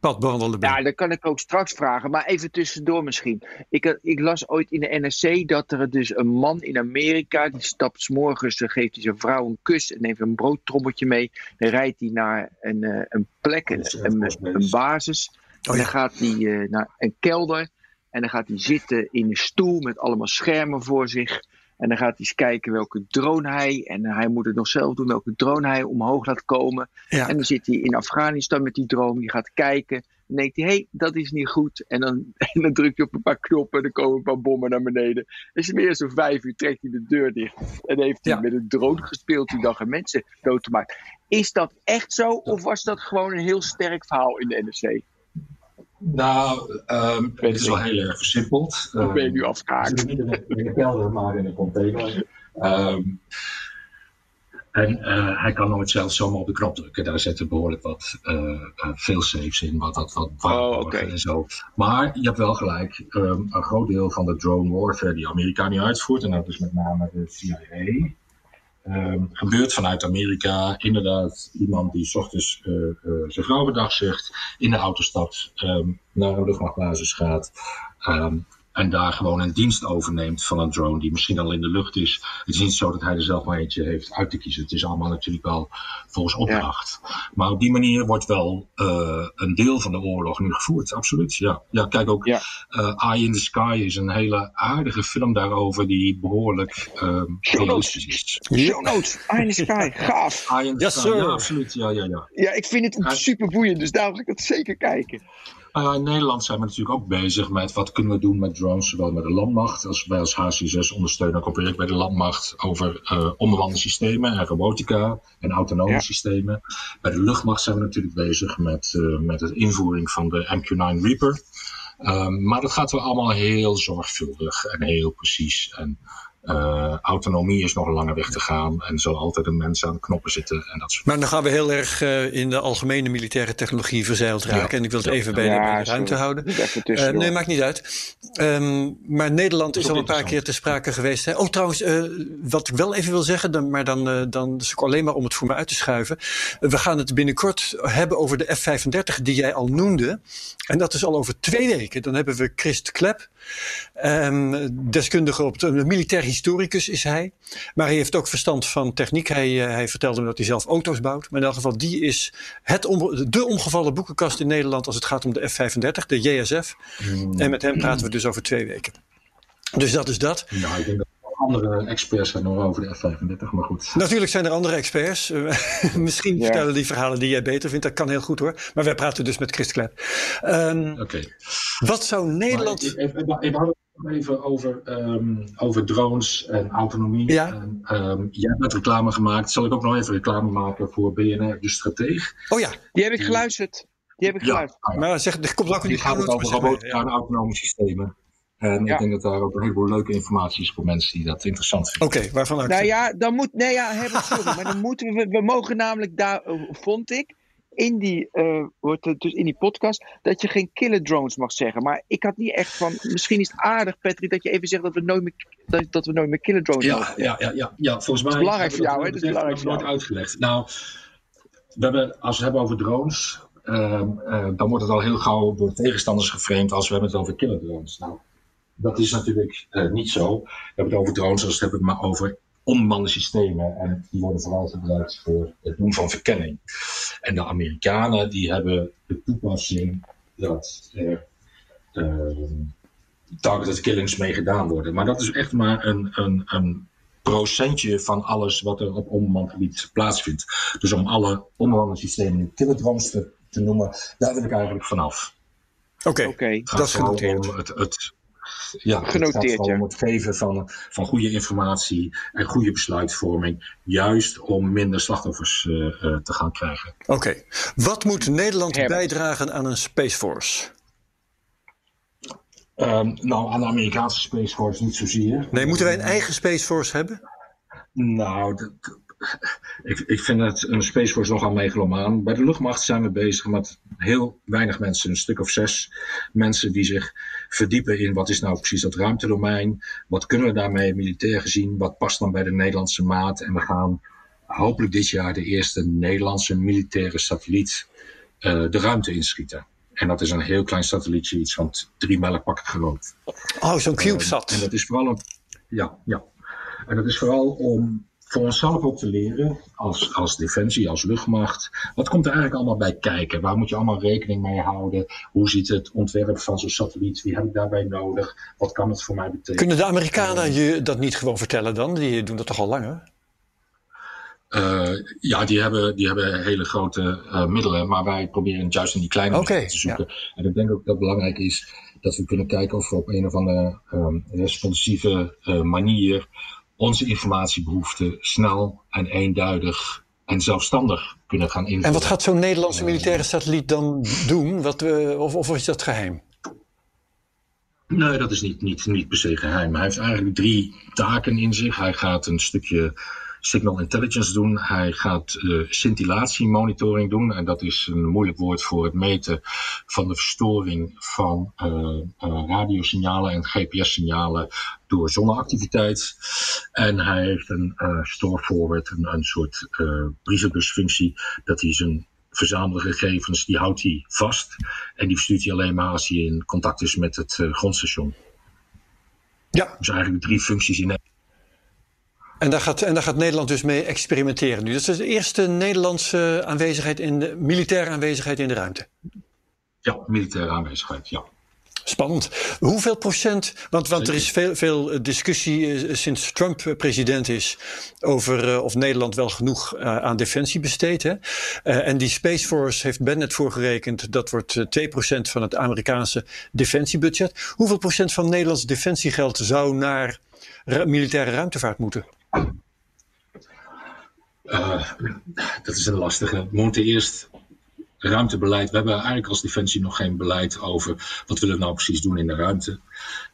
Speaker 3: pad bewandelen?
Speaker 4: Ja, dat kan ik ook straks vragen. Maar even tussendoor misschien. Ik, ik las ooit in de NRC dat er dus een man in Amerika... die stapt s morgens, geeft hij zijn vrouw een kus... en neemt een broodtrommeltje mee. Dan rijdt hij naar een, een plek, een, een, een basis. En dan gaat hij uh, naar een kelder. En dan gaat hij zitten in een stoel met allemaal schermen voor zich... En dan gaat hij eens kijken welke drone hij, en hij moet het nog zelf doen, welke drone hij omhoog laat komen. En dan zit hij in Afghanistan met die drone, die gaat kijken. Dan denkt hij, hé, hey, dat is niet goed. En dan, [laughs] en dan drukt hij op een paar knoppen en dan komen een paar bommen naar beneden. En is meer zo'n vijf uur, trekt hij de deur dicht. En heeft hij met een drone gespeeld die dag en mensen doodgemaakt. Is dat echt zo, of was dat gewoon een heel sterk verhaal in de NRC?
Speaker 5: Nou, um, het is wel heel erg versimpeld.
Speaker 4: Hoe ben je nu afgehaakt?
Speaker 5: Niet in een kelder, maar in een container. Um, en uh, hij kan nooit zelf zomaar op de knop drukken. Daar zitten behoorlijk wat uh, uh, veel saves in, wat dat wat
Speaker 4: oh, okay.
Speaker 5: en zo. Maar je hebt wel gelijk, um, een groot deel van de drone warfare die Amerika nu uitvoert, en dat is met name de CIA, Um, gebeurt vanuit Amerika. Inderdaad, iemand die s ochtends uh, uh, zijn vrouwendag zegt, in de auto stapt, um, naar een luchtmachtbasis gaat. Um, en daar gewoon een dienst overneemt van een drone die misschien al in de lucht is. Het is niet zo dat hij er zelf maar eentje heeft uit te kiezen. Het is allemaal natuurlijk wel volgens opdracht. Ja. Maar op die manier wordt wel uh, een deel van de oorlog nu gevoerd, absoluut. Ja, ja kijk ook, ja. Uh, Eye in the Sky is een hele aardige film daarover die behoorlijk uh, realistisch is.
Speaker 4: Show notes, Eye in the Sky, [laughs] gaaf.
Speaker 5: Eye in the yes, Sky, ja, absoluut. Ja, ja, ja.
Speaker 4: ja, ik vind het super boeiend, dus daarom wil ik dat zeker kijken.
Speaker 5: Uh, in Nederland zijn we natuurlijk ook bezig met wat kunnen we doen met drones, zowel met de landmacht als wij als HC6 ondersteunen ook een project bij de landmacht over uh, onbemande systemen en robotica en autonome ja. systemen. Bij de luchtmacht zijn we natuurlijk bezig met, uh, met de invoering van de MQ-9 Reaper. Um, maar dat gaat wel allemaal heel zorgvuldig en heel precies. En uh, autonomie is nog een lange weg te gaan en er zal altijd een mens aan de knoppen zitten. En dat soort
Speaker 3: maar dan gaan we heel erg uh, in de algemene militaire technologie verzeild raken. Ja. En ik wil het even bij, ja, de, bij de ruimte houden. Uh, nee, maakt niet uit. Um, maar Nederland is, is al een paar keer te sprake geweest. Hè? Oh, trouwens, wat ik wel even wil zeggen, dan, maar dan, dan is het alleen maar om het voor me uit te schuiven. we gaan het binnenkort hebben over de F-35 die jij al noemde. En dat is al over twee weken. Dan hebben we Christ Klep, um, deskundige op de militair historicus is hij. Maar hij heeft ook verstand van techniek. Hij, uh, hij vertelde me dat hij zelf auto's bouwt. Maar in elk geval, die is het om, de omgevallen boekenkast in Nederland als het gaat om de F-35, de JSF. Mm. En met hem praten we dus over twee weken. Dus dat is dat.
Speaker 5: Ja, ik denk dat andere experts zijn nog over de F-35, maar goed.
Speaker 3: Natuurlijk zijn er andere experts. [laughs] Misschien ja. vertellen die verhalen die jij beter vindt. Dat kan heel goed hoor. Maar wij praten dus met Chris Klep. Um,
Speaker 5: Oké. Okay.
Speaker 3: Wat zou Nederland...
Speaker 5: Maar, ik, ik, ik, ik even over, um, over drones en autonomie.
Speaker 3: Ja.
Speaker 5: En, um, jij hebt reclame gemaakt. Zal ik ook nog even reclame maken voor BNR, de Strateeg?
Speaker 3: Oh ja.
Speaker 4: Die heb ik geluisterd. Die heb ik geluisterd.
Speaker 3: Ja, maar zeg, er komt ook in
Speaker 5: die gaat het over robotica en autonome systemen. En ja. ik denk dat daar ook een heleboel leuke informatie is voor mensen die dat interessant vinden.
Speaker 3: Oké, okay, waarvan uit?
Speaker 4: Nou ja, dan moet, nee ja, hebben sorry, maar dan moeten we, we mogen namelijk daar, vond ik, in die, uh, wordt het dus in die podcast dat je geen killer drones mag zeggen. Maar ik had niet echt van. Misschien is het aardig, Patrick, dat je even zegt dat we nooit meer, dat, dat we nooit meer killer drones
Speaker 5: ja, mogen. Ja, ja, ja, ja, volgens mij.
Speaker 4: Dat is belangrijk voor jou, hè? Dat is belangrijk voor
Speaker 5: nooit uitgelegd. Nou, we hebben, als we het hebben over drones, uh, uh, dan wordt het al heel gauw door tegenstanders geframed als we hebben het over killer drones. Nou, dat is natuurlijk niet zo. We hebben het over drones als we het hebben over onbemande systemen. En die worden vooral gebruikt voor het doen van verkenning. En de Amerikanen die hebben de toepassing dat er uh, targeted killings mee gedaan worden. Maar dat is echt maar een, een, een procentje van alles wat er op onbemand gebied plaatsvindt. Dus om alle onbemande systemen kilodrones te, te noemen, daar wil ik eigenlijk vanaf.
Speaker 3: Oké,
Speaker 4: Oké.
Speaker 3: dat is genoteerd.
Speaker 5: Om het, het, ja,
Speaker 4: Genoteerd,
Speaker 5: het gaat gewoon
Speaker 4: ja.
Speaker 5: om het geven van, van goede informatie en goede besluitvorming. Juist om minder slachtoffers eh, eh, te gaan krijgen.
Speaker 3: Oké. Wat moet Nederland
Speaker 4: Herbert.
Speaker 3: bijdragen aan een Space Force?
Speaker 5: Ehm, nou, aan de Amerikaanse Space Force niet zozeer.
Speaker 3: Nee, moeten wij een eigen Space Force hebben?
Speaker 5: Nou, dat- ik, ik vind het een Space Force nogal megalomaan. Bij de luchtmacht zijn we bezig met heel weinig mensen, een stuk of zes mensen die zich verdiepen in wat is nou precies dat ruimtedomein, wat kunnen we daarmee militair gezien, wat past dan bij de Nederlandse maat. En we gaan hopelijk dit jaar de eerste Nederlandse militaire satelliet eh, de ruimte inschieten. En dat is een heel klein satellietje, iets van drie melkpakken groot.
Speaker 3: Oh, zo'n
Speaker 5: En
Speaker 3: CubeSat.
Speaker 5: dat is vooral een, ja, ja. En dat is vooral om voor onszelf ook te leren, als, als defensie, als luchtmacht. Wat komt er eigenlijk allemaal bij kijken? Waar moet je allemaal rekening mee houden? Hoe ziet het ontwerp van zo'n satelliet? Wie heb ik daarbij nodig? Wat kan het voor mij betekenen?
Speaker 3: Kunnen de Amerikanen je dat niet gewoon vertellen dan? Die doen dat toch al langer?
Speaker 5: Eh, ja, die hebben, die hebben hele grote eh, middelen, maar wij proberen het juist in die kleine middelen te zoeken. En ik denk ook dat het belangrijk is dat we kunnen kijken of we op een of andere ehm, responsieve eh, manier onze informatiebehoeften snel en eenduidig en zelfstandig kunnen gaan invullen.
Speaker 3: En wat gaat zo'n Nederlandse militaire satelliet dan doen? Wat, eh, of, of is dat geheim?
Speaker 5: Nee, dat is niet, niet, niet per se geheim. Hij heeft eigenlijk drie taken in zich. Hij gaat een stukje signal intelligence doen. Hij gaat uh, scintillatiemonitoring doen. En dat is een moeilijk woord voor het meten van de verstoring van uh, uh, radiosignalen en GPS-signalen door zonneactiviteit. En hij heeft een store forward, een, een soort brievenbusfunctie, dat hij zijn verzamelde gegevens, die houdt hij vast. En die verstuurt hij alleen maar als hij in contact is met het uh, grondstation.
Speaker 3: Ja.
Speaker 5: Dus eigenlijk drie functies in
Speaker 3: en daar, gaat, en daar gaat Nederland dus mee experimenteren nu. Dat is de eerste Nederlandse aanwezigheid in de, militaire aanwezigheid in de ruimte.
Speaker 5: Ja, militaire aanwezigheid, ja.
Speaker 3: Spannend. Hoeveel procent, want, want er is veel, veel discussie uh, sinds Trump president is over uh, of Nederland wel genoeg uh, aan defensie besteedt. En die Space Force heeft Bennett voorgerekend, dat wordt 2% van het Amerikaanse defensiebudget. Hoeveel procent van Nederlands defensiegeld zou naar militaire ruimtevaart moeten?
Speaker 5: Uh, dat is een lastige. We eerst ruimtebeleid. We hebben eigenlijk als Defensie nog geen beleid over wat willen we nou precies doen in de ruimte.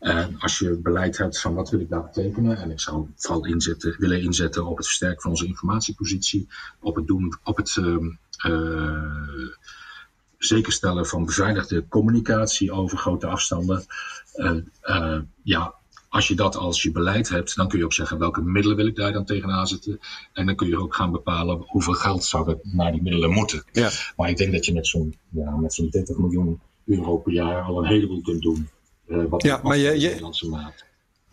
Speaker 5: Uh, als je beleid hebt van wat wil ik daar betekenen, en ik zou vooral inzetten, willen inzetten op het versterken van onze informatiepositie, op het doen, op het uh, uh, zekerstellen van beveiligde communicatie over grote afstanden. ja, als je dat als je beleid hebt, dan kun je ook zeggen welke middelen wil ik daar dan tegenaan zetten. En dan kun je ook gaan bepalen hoeveel geld zou er naar die middelen moeten.
Speaker 3: Ja.
Speaker 5: Maar ik denk dat je met zo'n ja, met zo'n 30 miljoen euro per jaar al een heleboel kunt doen. Uh, wat
Speaker 3: ja, maar je, je,
Speaker 5: maat.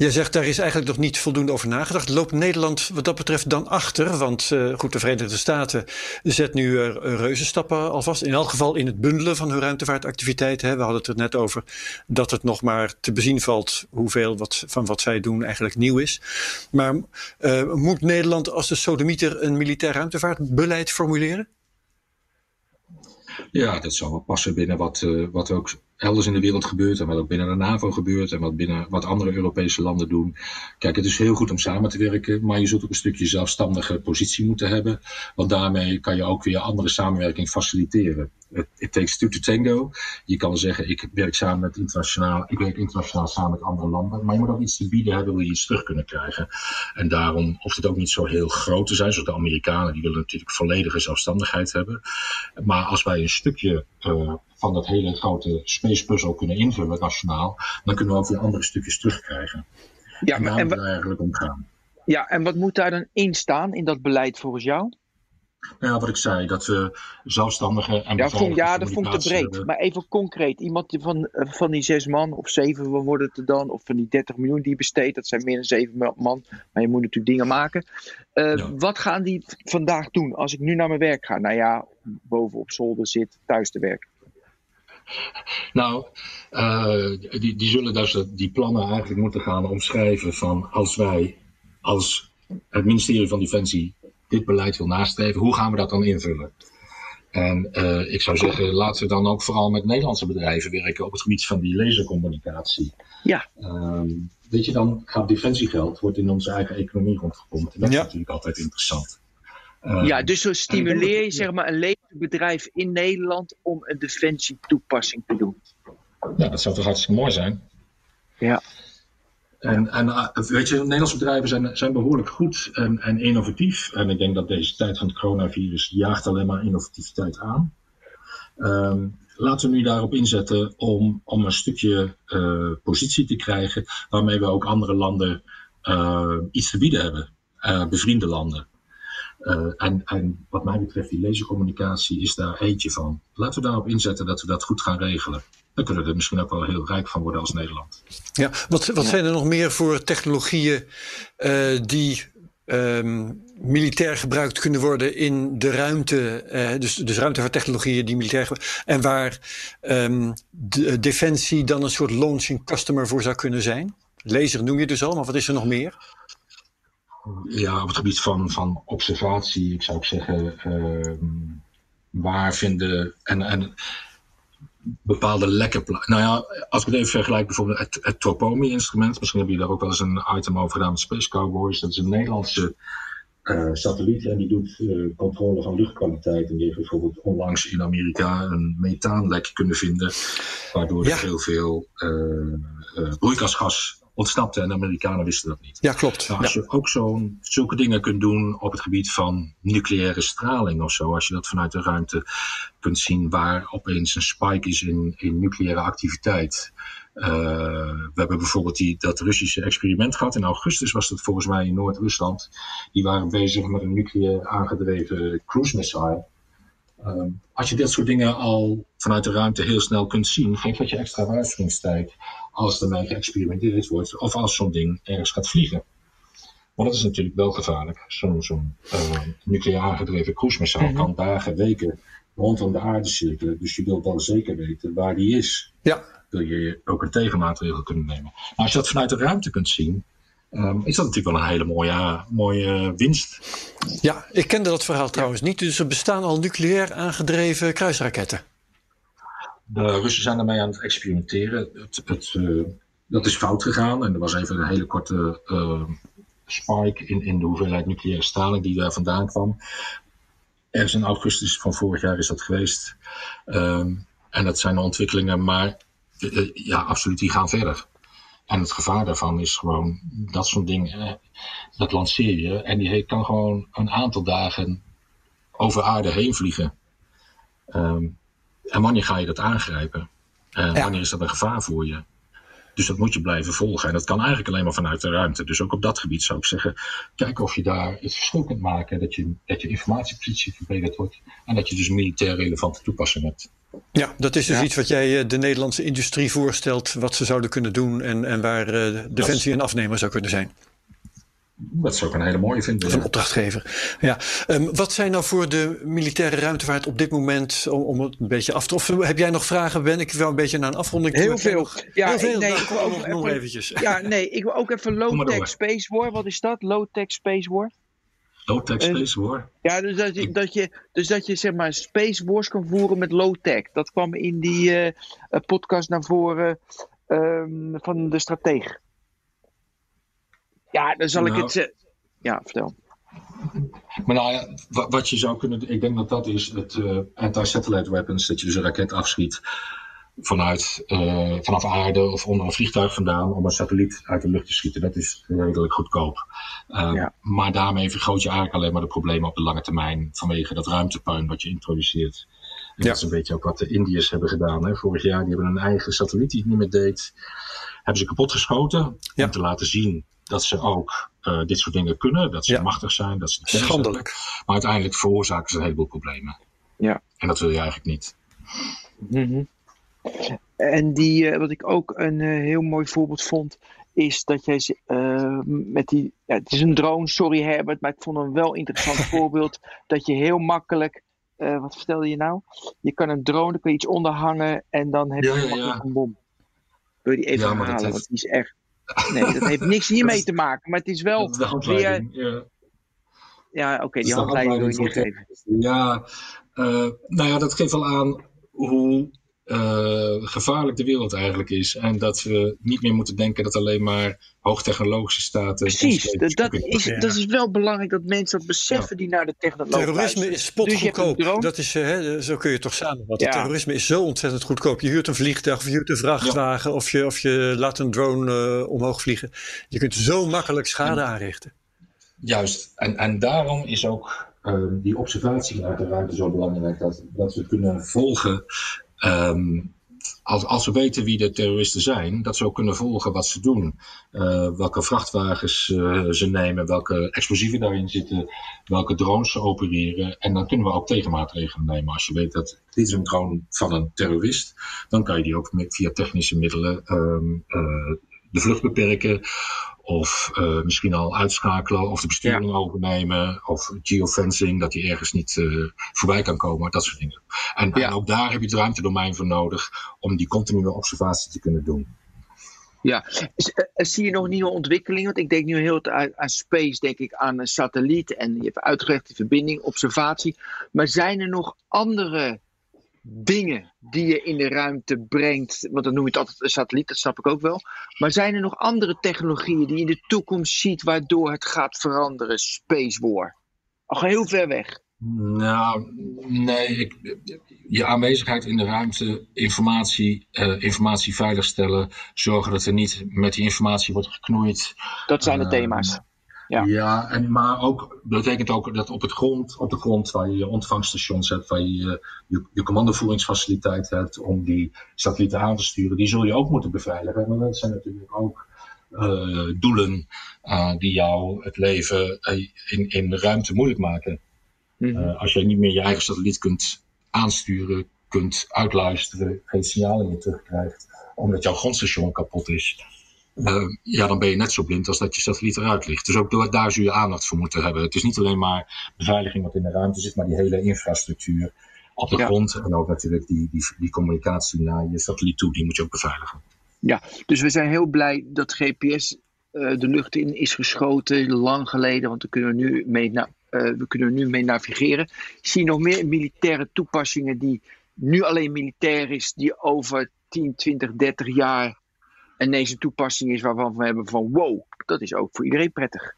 Speaker 3: Je zegt daar is eigenlijk nog niet voldoende over nagedacht. Loopt Nederland wat dat betreft dan achter? Want uh, goed, de Verenigde Staten zet nu uh, reuzenstappen alvast. In elk geval in het bundelen van hun ruimtevaartactiviteiten. We hadden het er net over dat het nog maar te bezien valt hoeveel wat, van wat zij doen eigenlijk nieuw is. Maar uh, moet Nederland als de sodemieter een militair ruimtevaartbeleid formuleren?
Speaker 5: Ja, dat zal wel passen binnen wat, wat ook elders in de wereld gebeurt en wat ook binnen de NAVO gebeurt en wat binnen wat andere Europese landen doen. Kijk, het is heel goed om samen te werken, maar je zult ook een stukje zelfstandige positie moeten hebben, want daarmee kan je ook weer andere samenwerking faciliteren. It, it takes two to tango. Je kan zeggen, ik werk samen met internationaal, ik werk internationaal samen met andere landen, maar je moet ook iets te bieden hebben, wil je iets terug kunnen krijgen. En daarom hoeft het ook niet zo heel groot te zijn, zoals de Amerikanen, die willen natuurlijk volledige zelfstandigheid hebben. Maar als wij een stukje uh, van dat hele grote space puzzel kunnen invullen nationaal, dan kunnen we ook weer andere stukjes terugkrijgen.
Speaker 4: Ja,
Speaker 5: en daar
Speaker 4: en
Speaker 5: moet het eigenlijk om gaan.
Speaker 4: Ja, en wat moet daar dan in staan in dat beleid volgens jou?
Speaker 5: Nou ja, wat ik zei, dat we zelfstandige en
Speaker 4: ja, vond, ja, dat vond ik te breed.
Speaker 5: Hebben.
Speaker 4: Maar even concreet, iemand van, van die zes man of zeven worden het er dan, of van die 30 miljoen die besteedt, dat zijn meer dan zeven man, maar je moet natuurlijk dingen maken. Uh, ja. Wat gaan die vandaag doen als ik nu naar mijn werk ga? Nou ja, boven op zolder zit, thuis te werken.
Speaker 5: Nou, uh, die, die zullen dus die plannen eigenlijk moeten gaan omschrijven van als wij als het ministerie van Defensie dit beleid wil nastreven, hoe gaan we dat dan invullen? En uh, ik zou zeggen, laten we dan ook vooral met Nederlandse bedrijven werken op het gebied van die lasercommunicatie.
Speaker 4: Ja.
Speaker 5: Um, weet je, dan gaat defensiegeld, wordt in onze eigen economie rondgepompt. En dat ja. is natuurlijk altijd interessant.
Speaker 4: Uh, ja, dus zo stimuleer je zeg maar een laserbedrijf in Nederland om een defensietoepassing te doen.
Speaker 5: Ja, dat zou toch hartstikke mooi zijn.
Speaker 4: Ja.
Speaker 5: En, en uh, weet je, Nederlandse bedrijven zijn, zijn behoorlijk goed en, en innovatief. En ik denk dat deze tijd van het coronavirus jaagt alleen maar innovativiteit aan. Um, laten we nu daarop inzetten om, om een stukje uh, positie te krijgen waarmee we ook andere landen uh, iets te bieden hebben. Bevriende landen. En, en wat mij betreft, die lasercommunicatie is daar eentje van. Laten we daarop inzetten dat we dat goed gaan regelen dan kunnen we er misschien ook wel heel rijk van worden als Nederland.
Speaker 3: Ja, wat, wat zijn er nog meer voor technologieën uh, die um, militair gebruikt kunnen worden in de ruimte? Uh, dus, dus ruimtevaarttechnologieën die militair en waar um, de, Defensie dan een soort launching customer voor zou kunnen zijn? Laser noem je dus al, maar wat is er nog meer?
Speaker 5: Ja, op het gebied van, van observatie, ik zou ook zeggen, uh, waar vinden. En, en bepaalde lekke Nou ja, als ik het even vergelijk, bijvoorbeeld het, het Tropomi-instrument. Misschien heb je daar ook wel eens een item over gedaan met Space Cowboys. Dat is een Nederlandse uh, satelliet en die doet uh, controle van luchtkwaliteit. En die heeft bijvoorbeeld onlangs in Amerika een methaanlek kunnen vinden. Waardoor ja. er heel veel uh, broeikasgas ontsnapte en de Amerikanen wisten dat niet.
Speaker 3: Ja, klopt.
Speaker 5: Nou, als
Speaker 3: ja.
Speaker 5: je ook zo'n zulke dingen kunt doen op het gebied van nucleaire straling of zo, als je dat vanuit de ruimte kunt zien waar opeens een spike is in, in nucleaire activiteit. Uh, we hebben bijvoorbeeld die, dat Russische experiment gehad. In augustus was dat volgens mij in Noord-Rusland. Die waren bezig met een nucleair aangedreven cruise missile. Um, als je dit soort dingen al vanuit de ruimte heel snel kunt zien, geeft dat je extra waarschuwingstijd als ermee geëxperimenteerd wordt of als zo'n ding ergens gaat vliegen. Maar dat is natuurlijk wel gevaarlijk. Zo'n zo uh, nucleair aangedreven cruise missile mm -hmm. kan dagen, weken rondom de aarde cirkelen. Dus je wilt wel zeker weten waar die is.
Speaker 3: Ja.
Speaker 5: Wil je ook een tegenmaatregel kunnen nemen. Maar als je dat vanuit de ruimte kunt zien, Um, is dat natuurlijk wel een hele mooie, mooie winst.
Speaker 3: Ja, ik kende dat verhaal trouwens niet. Dus er bestaan al nucleair aangedreven kruisraketten.
Speaker 5: De Russen zijn ermee aan het experimenteren. Het, het, uh, dat is fout gegaan en er was even een hele korte uh, spike in, in de hoeveelheid nucleaire straling die daar vandaan kwam. Ergens in augustus van vorig jaar is dat geweest. Um, en dat zijn ontwikkelingen, maar uh, ja, absoluut, die gaan verder. En het gevaar daarvan is gewoon dat zo'n ding, eh, dat lanceer je en die kan gewoon een aantal dagen over aarde heen vliegen. Um, en wanneer ga je dat aangrijpen? En ja. wanneer is dat een gevaar voor je? Dus dat moet je blijven volgen. En dat kan eigenlijk alleen maar vanuit de ruimte. Dus ook op dat gebied zou ik zeggen, kijk of je daar het verschil kunt maken. Dat je, dat je informatiepositie verbeterd wordt. En dat je dus militair relevante toepassing hebt.
Speaker 3: Ja, dat is dus ja. iets wat jij de Nederlandse industrie voorstelt, wat ze zouden kunnen doen en, en waar uh, Defensie een afnemer zou kunnen zijn.
Speaker 5: Dat zou ik een hele mooie vinden.
Speaker 3: Van ja. opdrachtgever. Ja. Um, wat zijn nou voor de militaire ruimtevaart op dit moment, om, om het een beetje af te... Of heb jij nog vragen, Ben? Ik wil een beetje naar een afronding
Speaker 4: Heel veel. Ja,
Speaker 3: heel veel.
Speaker 4: Nee,
Speaker 3: nou,
Speaker 4: ik wil ook
Speaker 3: nog, nog eventjes. [laughs]
Speaker 4: Ja, nee, ik wil ook even low-tech space war. Wat is dat? Low-tech space war?
Speaker 5: Low-tech space war?
Speaker 4: Ja, dus dat je, dat je, dus dat je zeg maar space wars kan voeren met low-tech. Dat kwam in die uh, podcast naar voren um, van de strateeg. Ja, dan zal nou, ik het zeggen. Ja, vertel.
Speaker 5: Maar nou ja, wat je zou kunnen ik denk dat dat is het uh, anti-satellite weapons, dat je dus een raket afschiet vanuit, uh, vanaf aarde of onder een vliegtuig vandaan om een satelliet uit de lucht te schieten. Dat is redelijk goedkoop. Uh, ja. Maar daarmee vergroot je eigenlijk alleen maar de problemen op de lange termijn vanwege dat ruimtepuin wat je introduceert. En ja. dat is een beetje ook wat de Indiërs hebben gedaan. Hè. Vorig jaar die hebben een eigen satelliet die het niet meer deed. Hebben ze kapot geschoten ja. om te laten zien dat ze ook uh, dit soort dingen kunnen. Dat ze ja. machtig zijn. Dat ze
Speaker 3: Schandelijk.
Speaker 5: Hebben. Maar uiteindelijk veroorzaken ze een heleboel problemen.
Speaker 4: Ja.
Speaker 5: En dat wil je eigenlijk niet.
Speaker 4: Mm -hmm. En die, uh, wat ik ook een uh, heel mooi voorbeeld vond, is dat jij met die. Ja, het is een drone, sorry Herbert, maar ik vond een wel interessant [laughs] voorbeeld. Dat je heel makkelijk. wat vertelde je nou? Je kan een drone, dan kun je iets onderhangen en dan heb je
Speaker 5: ja, ja,
Speaker 4: ja. een bom. Wil je die even
Speaker 5: ja,
Speaker 4: halen?
Speaker 5: Heeft...
Speaker 4: Want die is echt Nee, dat heeft niks [laughs] hiermee te maken. Maar het is wel
Speaker 5: Dat is de handleiding. Ja.
Speaker 4: Ja, oké, die handleiding wil je niet geven.
Speaker 5: Ja, eh, nou ja, dat geeft wel aan hoe eh, gevaarlijk de wereld eigenlijk is. En dat we niet meer moeten denken dat alleen maar hoogtechnologische staten.
Speaker 4: Precies, dat, is,
Speaker 3: Ja.
Speaker 4: dat is wel belangrijk dat mensen dat beseffen die naar de technologie
Speaker 3: Terrorisme is spotgoedkoop.
Speaker 4: Dus
Speaker 3: dat is, eh, hè, zo kun je het toch samenvatten.
Speaker 4: Ja.
Speaker 3: Terrorisme is zo ontzettend goedkoop. Je huurt een vliegtuig of je huurt een vrachtwagen of, je, of je laat een drone eh, omhoog vliegen. Je kunt zo makkelijk schade aanrichten.
Speaker 5: Juist, en, en daarom is ook die observatie uit de ruimte zo belangrijk. Dat, dat we kunnen volgen, ehm, als, als we weten wie de terroristen zijn, dat we ook kunnen volgen wat ze doen. Eh, welke vrachtwagens eh, ze nemen, welke explosieven daarin zitten, welke drones ze opereren. En dan kunnen we ook tegenmaatregelen nemen. Als je weet dat dit is een drone van een terrorist, dan kan je die ook via technische middelen ehm, eh, de vlucht beperken. Of eh, misschien al uitschakelen of de besturing overnemen. Of geofencing, dat hij ergens niet eh, voorbij kan komen. Dat soort dingen. En,
Speaker 4: Ja.
Speaker 5: en ook daar heb je het ruimtedomein voor nodig om die continue observatie te kunnen doen.
Speaker 4: Ja, eh, zie je nog nieuwe ontwikkelingen? Want ik denk nu heel aan, aan space, denk ik aan een satelliet. En je hebt uitgelegd die verbinding, observatie. Maar zijn er nog andere dingen die je in de ruimte brengt? Want dan noem je het altijd een satelliet, dat snap ik ook wel. Maar zijn er nog andere technologieën die je in de toekomst ziet waardoor het gaat veranderen? Space war. Al heel ver weg.
Speaker 5: Nou, nee. Ik, je aanwezigheid in de ruimte, informatie, eh, informatie veiligstellen. Zorgen dat er niet met die informatie wordt geknoeid.
Speaker 4: Dat zijn de
Speaker 5: Ehm,
Speaker 4: thema's. Ja.
Speaker 5: Ja, en, maar ook, dat betekent ook dat op, het grond, op de grond waar je je ontvangstations hebt, waar je je, commandovoeringsfaciliteit hebt om die satellieten aan te sturen, die zul je ook moeten beveiligen. Maar dat zijn natuurlijk ook eh, doelen eh, die jou het leven eh, in, in de ruimte moeilijk maken.
Speaker 4: Mhm.
Speaker 5: Als je niet meer je eigen satelliet kunt aansturen, kunt uitluisteren, geen signalen meer terugkrijgt, omdat jouw grondstation kapot is. Eh, ja, dan ben je net zo blind als dat je satelliet eruit ligt. Dus ook door- daar zul je aandacht voor moeten hebben. Het is niet alleen maar beveiliging wat in de ruimte zit, maar die hele infrastructuur op de
Speaker 4: Ja.
Speaker 5: grond. En ook natuurlijk die, die, die communicatie naar je satelliet toe, die moet je ook beveiligen.
Speaker 4: Dus we zijn heel blij dat GPS eh, de lucht in is geschoten, lang geleden, want we kunnen nu mee, na- eh, we kunnen nu mee navigeren. Zie je nog meer militaire toepassingen die nu alleen militair is, die over 10, 20, 30 jaar ineens een toepassing is waarvan we hebben van wow, dat is ook voor iedereen prettig.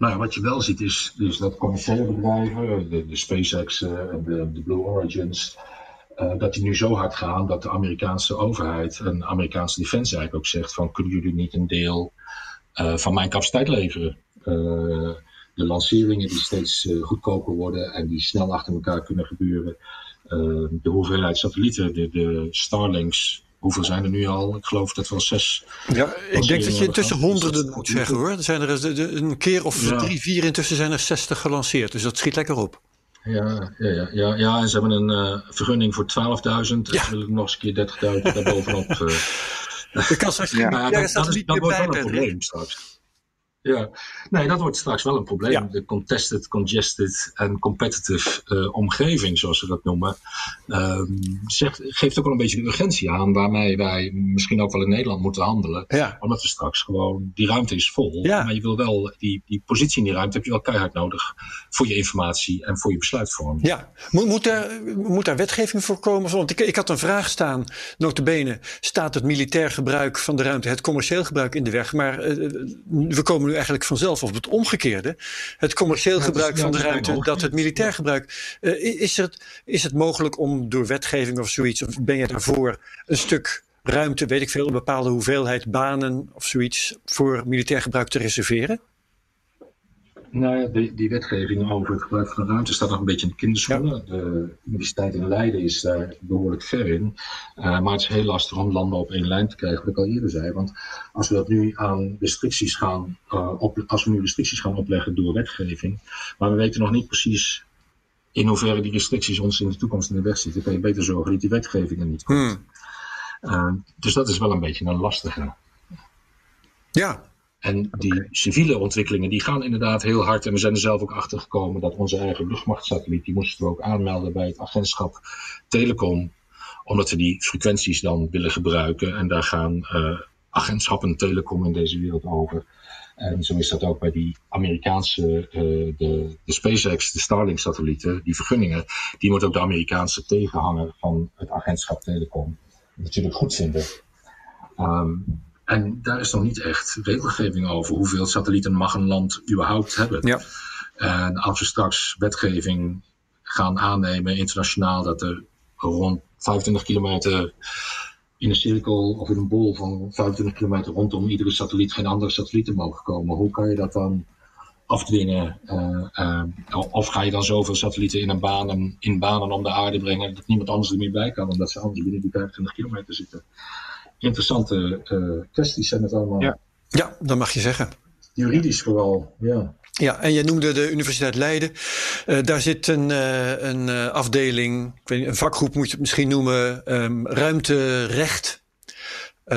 Speaker 5: Nou wat je wel ziet is, is dat commerciële bedrijven, de, de SpaceX eh, en de, de Blue Origins, eh, dat die nu zo hard gaan dat de Amerikaanse overheid en de Amerikaanse defensie eigenlijk ook zegt van kunnen jullie niet een deel eh, van mijn capaciteit leveren? De lanceringen die steeds goedkoper worden en die snel achter elkaar kunnen gebeuren. De hoeveelheid satellieten, de, de Starlinks, hoeveel zijn er nu al? Ik geloof dat wel zes
Speaker 3: Ja, ik denk dat je intussen honderden
Speaker 5: Dus
Speaker 3: moet zeggen hoor. Er zijn er een keer of
Speaker 5: Ja.
Speaker 3: drie, vier intussen zijn er 60 gelanceerd. Dus dat schiet lekker op.
Speaker 5: Ja, ja, ja, ja, ja, en ze hebben een eh, vergunning voor 12.000.
Speaker 3: Ja.
Speaker 5: Ze willen nog eens een keer 30.000 daarbovenop. eh.
Speaker 3: Je kan straks
Speaker 4: Ja.
Speaker 5: ja, dat, dat, is, dat wordt wel een probleem straks. Ja, nee, dat wordt straks wel een probleem.
Speaker 3: Ja.
Speaker 5: De contested, congested en competitive eh, omgeving, zoals ze dat noemen, ehm, zegt, geeft ook wel een beetje de urgentie aan waarmee wij misschien ook wel in Nederland moeten handelen.
Speaker 3: Ja.
Speaker 5: Omdat we straks gewoon, die ruimte is vol,
Speaker 3: Ja.
Speaker 5: maar je wil wel, die, die positie in die ruimte heb je wel keihard nodig voor je informatie en voor je besluitvorming.
Speaker 3: Ja, moet, moet, daar, moet daar wetgeving voor komen? Want ik, ik had een vraag staan, notabene, staat het militair gebruik van de ruimte, het commercieel gebruik in de weg? Maar eh, we komen nu eigenlijk vanzelf op het omgekeerde. Het commercieel
Speaker 5: Ja, het is-
Speaker 3: gebruik
Speaker 5: ja,
Speaker 3: van de ruimte, dat het militair gebruik. eh, is, het, is het mogelijk om door wetgeving of zoiets, of ben je daarvoor een stuk ruimte, weet ik veel, een bepaalde hoeveelheid banen of zoiets voor militair gebruik te reserveren?
Speaker 5: Nou ja, die, die wetgeving over het gebruik van de ruimte staat nog een beetje in de kinderschoenen. De Universiteit in Leiden is daar behoorlijk ver in. Uh, maar het is heel lastig om landen op één lijn te krijgen, wat ik al eerder zei. Want als we dat nu aan restricties gaan, uh, op, als we nu restricties gaan opleggen door wetgeving, maar we weten nog niet precies in hoeverre die restricties ons in de toekomst in de weg zitten, kan je beter zorgen dat die wetgeving er niet komt. Hmm. Uh, dus dat is wel een beetje een lastige.
Speaker 3: Ja,
Speaker 5: en die okay. civiele ontwikkelingen die gaan inderdaad heel hard. En we zijn er zelf ook achter gekomen dat onze eigen luchtmachtsatelliet, die moesten we ook aanmelden bij het agentschap Telecom. Omdat we die frequenties dan willen gebruiken. En daar gaan uh, agentschappen telecom in deze wereld over. En zo is dat ook bij die Amerikaanse, uh, de, de SpaceX, de Starlink-satellieten, die vergunningen, die moet ook de Amerikaanse tegenhanger van het agentschap Telecom natuurlijk goed vinden. Um, en daar is nog niet echt regelgeving over hoeveel satellieten mag een land überhaupt hebben. Ja. En als we straks wetgeving gaan aannemen internationaal dat er rond 25 kilometer in een cirkel of in een bol van 25 kilometer rondom iedere satelliet geen andere satellieten mogen komen. Hoe kan je dat dan afdwingen? Uh, uh, of ga je dan zoveel satellieten in, een banen, in banen om de aarde brengen dat niemand anders er meer bij kan, omdat ze anders binnen die 25 kilometer zitten? Interessante uh, kwesties zijn het allemaal.
Speaker 3: Ja. ja, dat mag je zeggen.
Speaker 5: Juridisch vooral, ja.
Speaker 3: Ja, en je noemde de Universiteit Leiden. Uh, daar zit een, uh, een uh, afdeling, ik weet niet, een vakgroep moet je het misschien noemen, um, ruimterecht.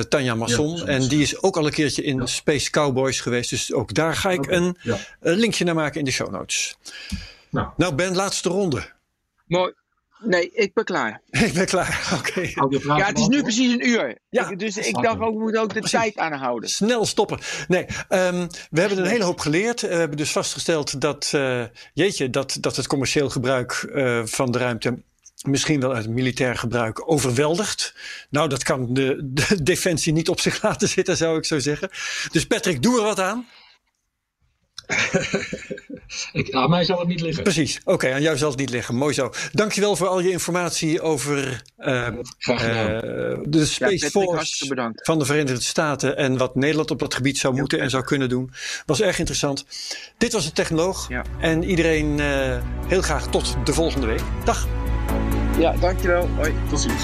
Speaker 3: Tanja Masson. Ja, en die is ook al een keertje in ja. Space Cowboys geweest. Dus ook daar ga ik okay. een ja. linkje naar maken in de show notes. Nou, nou Ben, laatste ronde.
Speaker 4: Mooi. Nee, ik ben klaar. [laughs]
Speaker 3: ik ben klaar, [laughs] oké.
Speaker 4: Okay. Ja, het is nu precies een uur. Ja, ik, dus ik dacht ook, we moeten ook de precies. tijd aanhouden.
Speaker 3: Snel stoppen. Nee, um, we hebben een hele hoop geleerd. We hebben dus vastgesteld dat, uh, jeetje, dat, dat het commercieel gebruik uh, van de ruimte misschien wel uit militair gebruik overweldigt. Nou, dat kan de, de [laughs] defensie niet op zich laten zitten, zou ik zo zeggen. Dus Patrick, doe er wat aan. [laughs]
Speaker 5: ik, aan mij zal het niet liggen.
Speaker 3: Precies, oké, okay, aan jou zal het niet liggen. Mooi zo. Dankjewel voor al je informatie over uh, uh, de Space ja, Force van de Verenigde Staten en wat Nederland op dat gebied zou moeten ja. en zou kunnen doen. Was erg interessant. Dit was de Technoloog ja. en iedereen uh, heel graag tot de volgende week. Dag.
Speaker 4: Ja, dankjewel. Hoi.
Speaker 5: Tot ziens.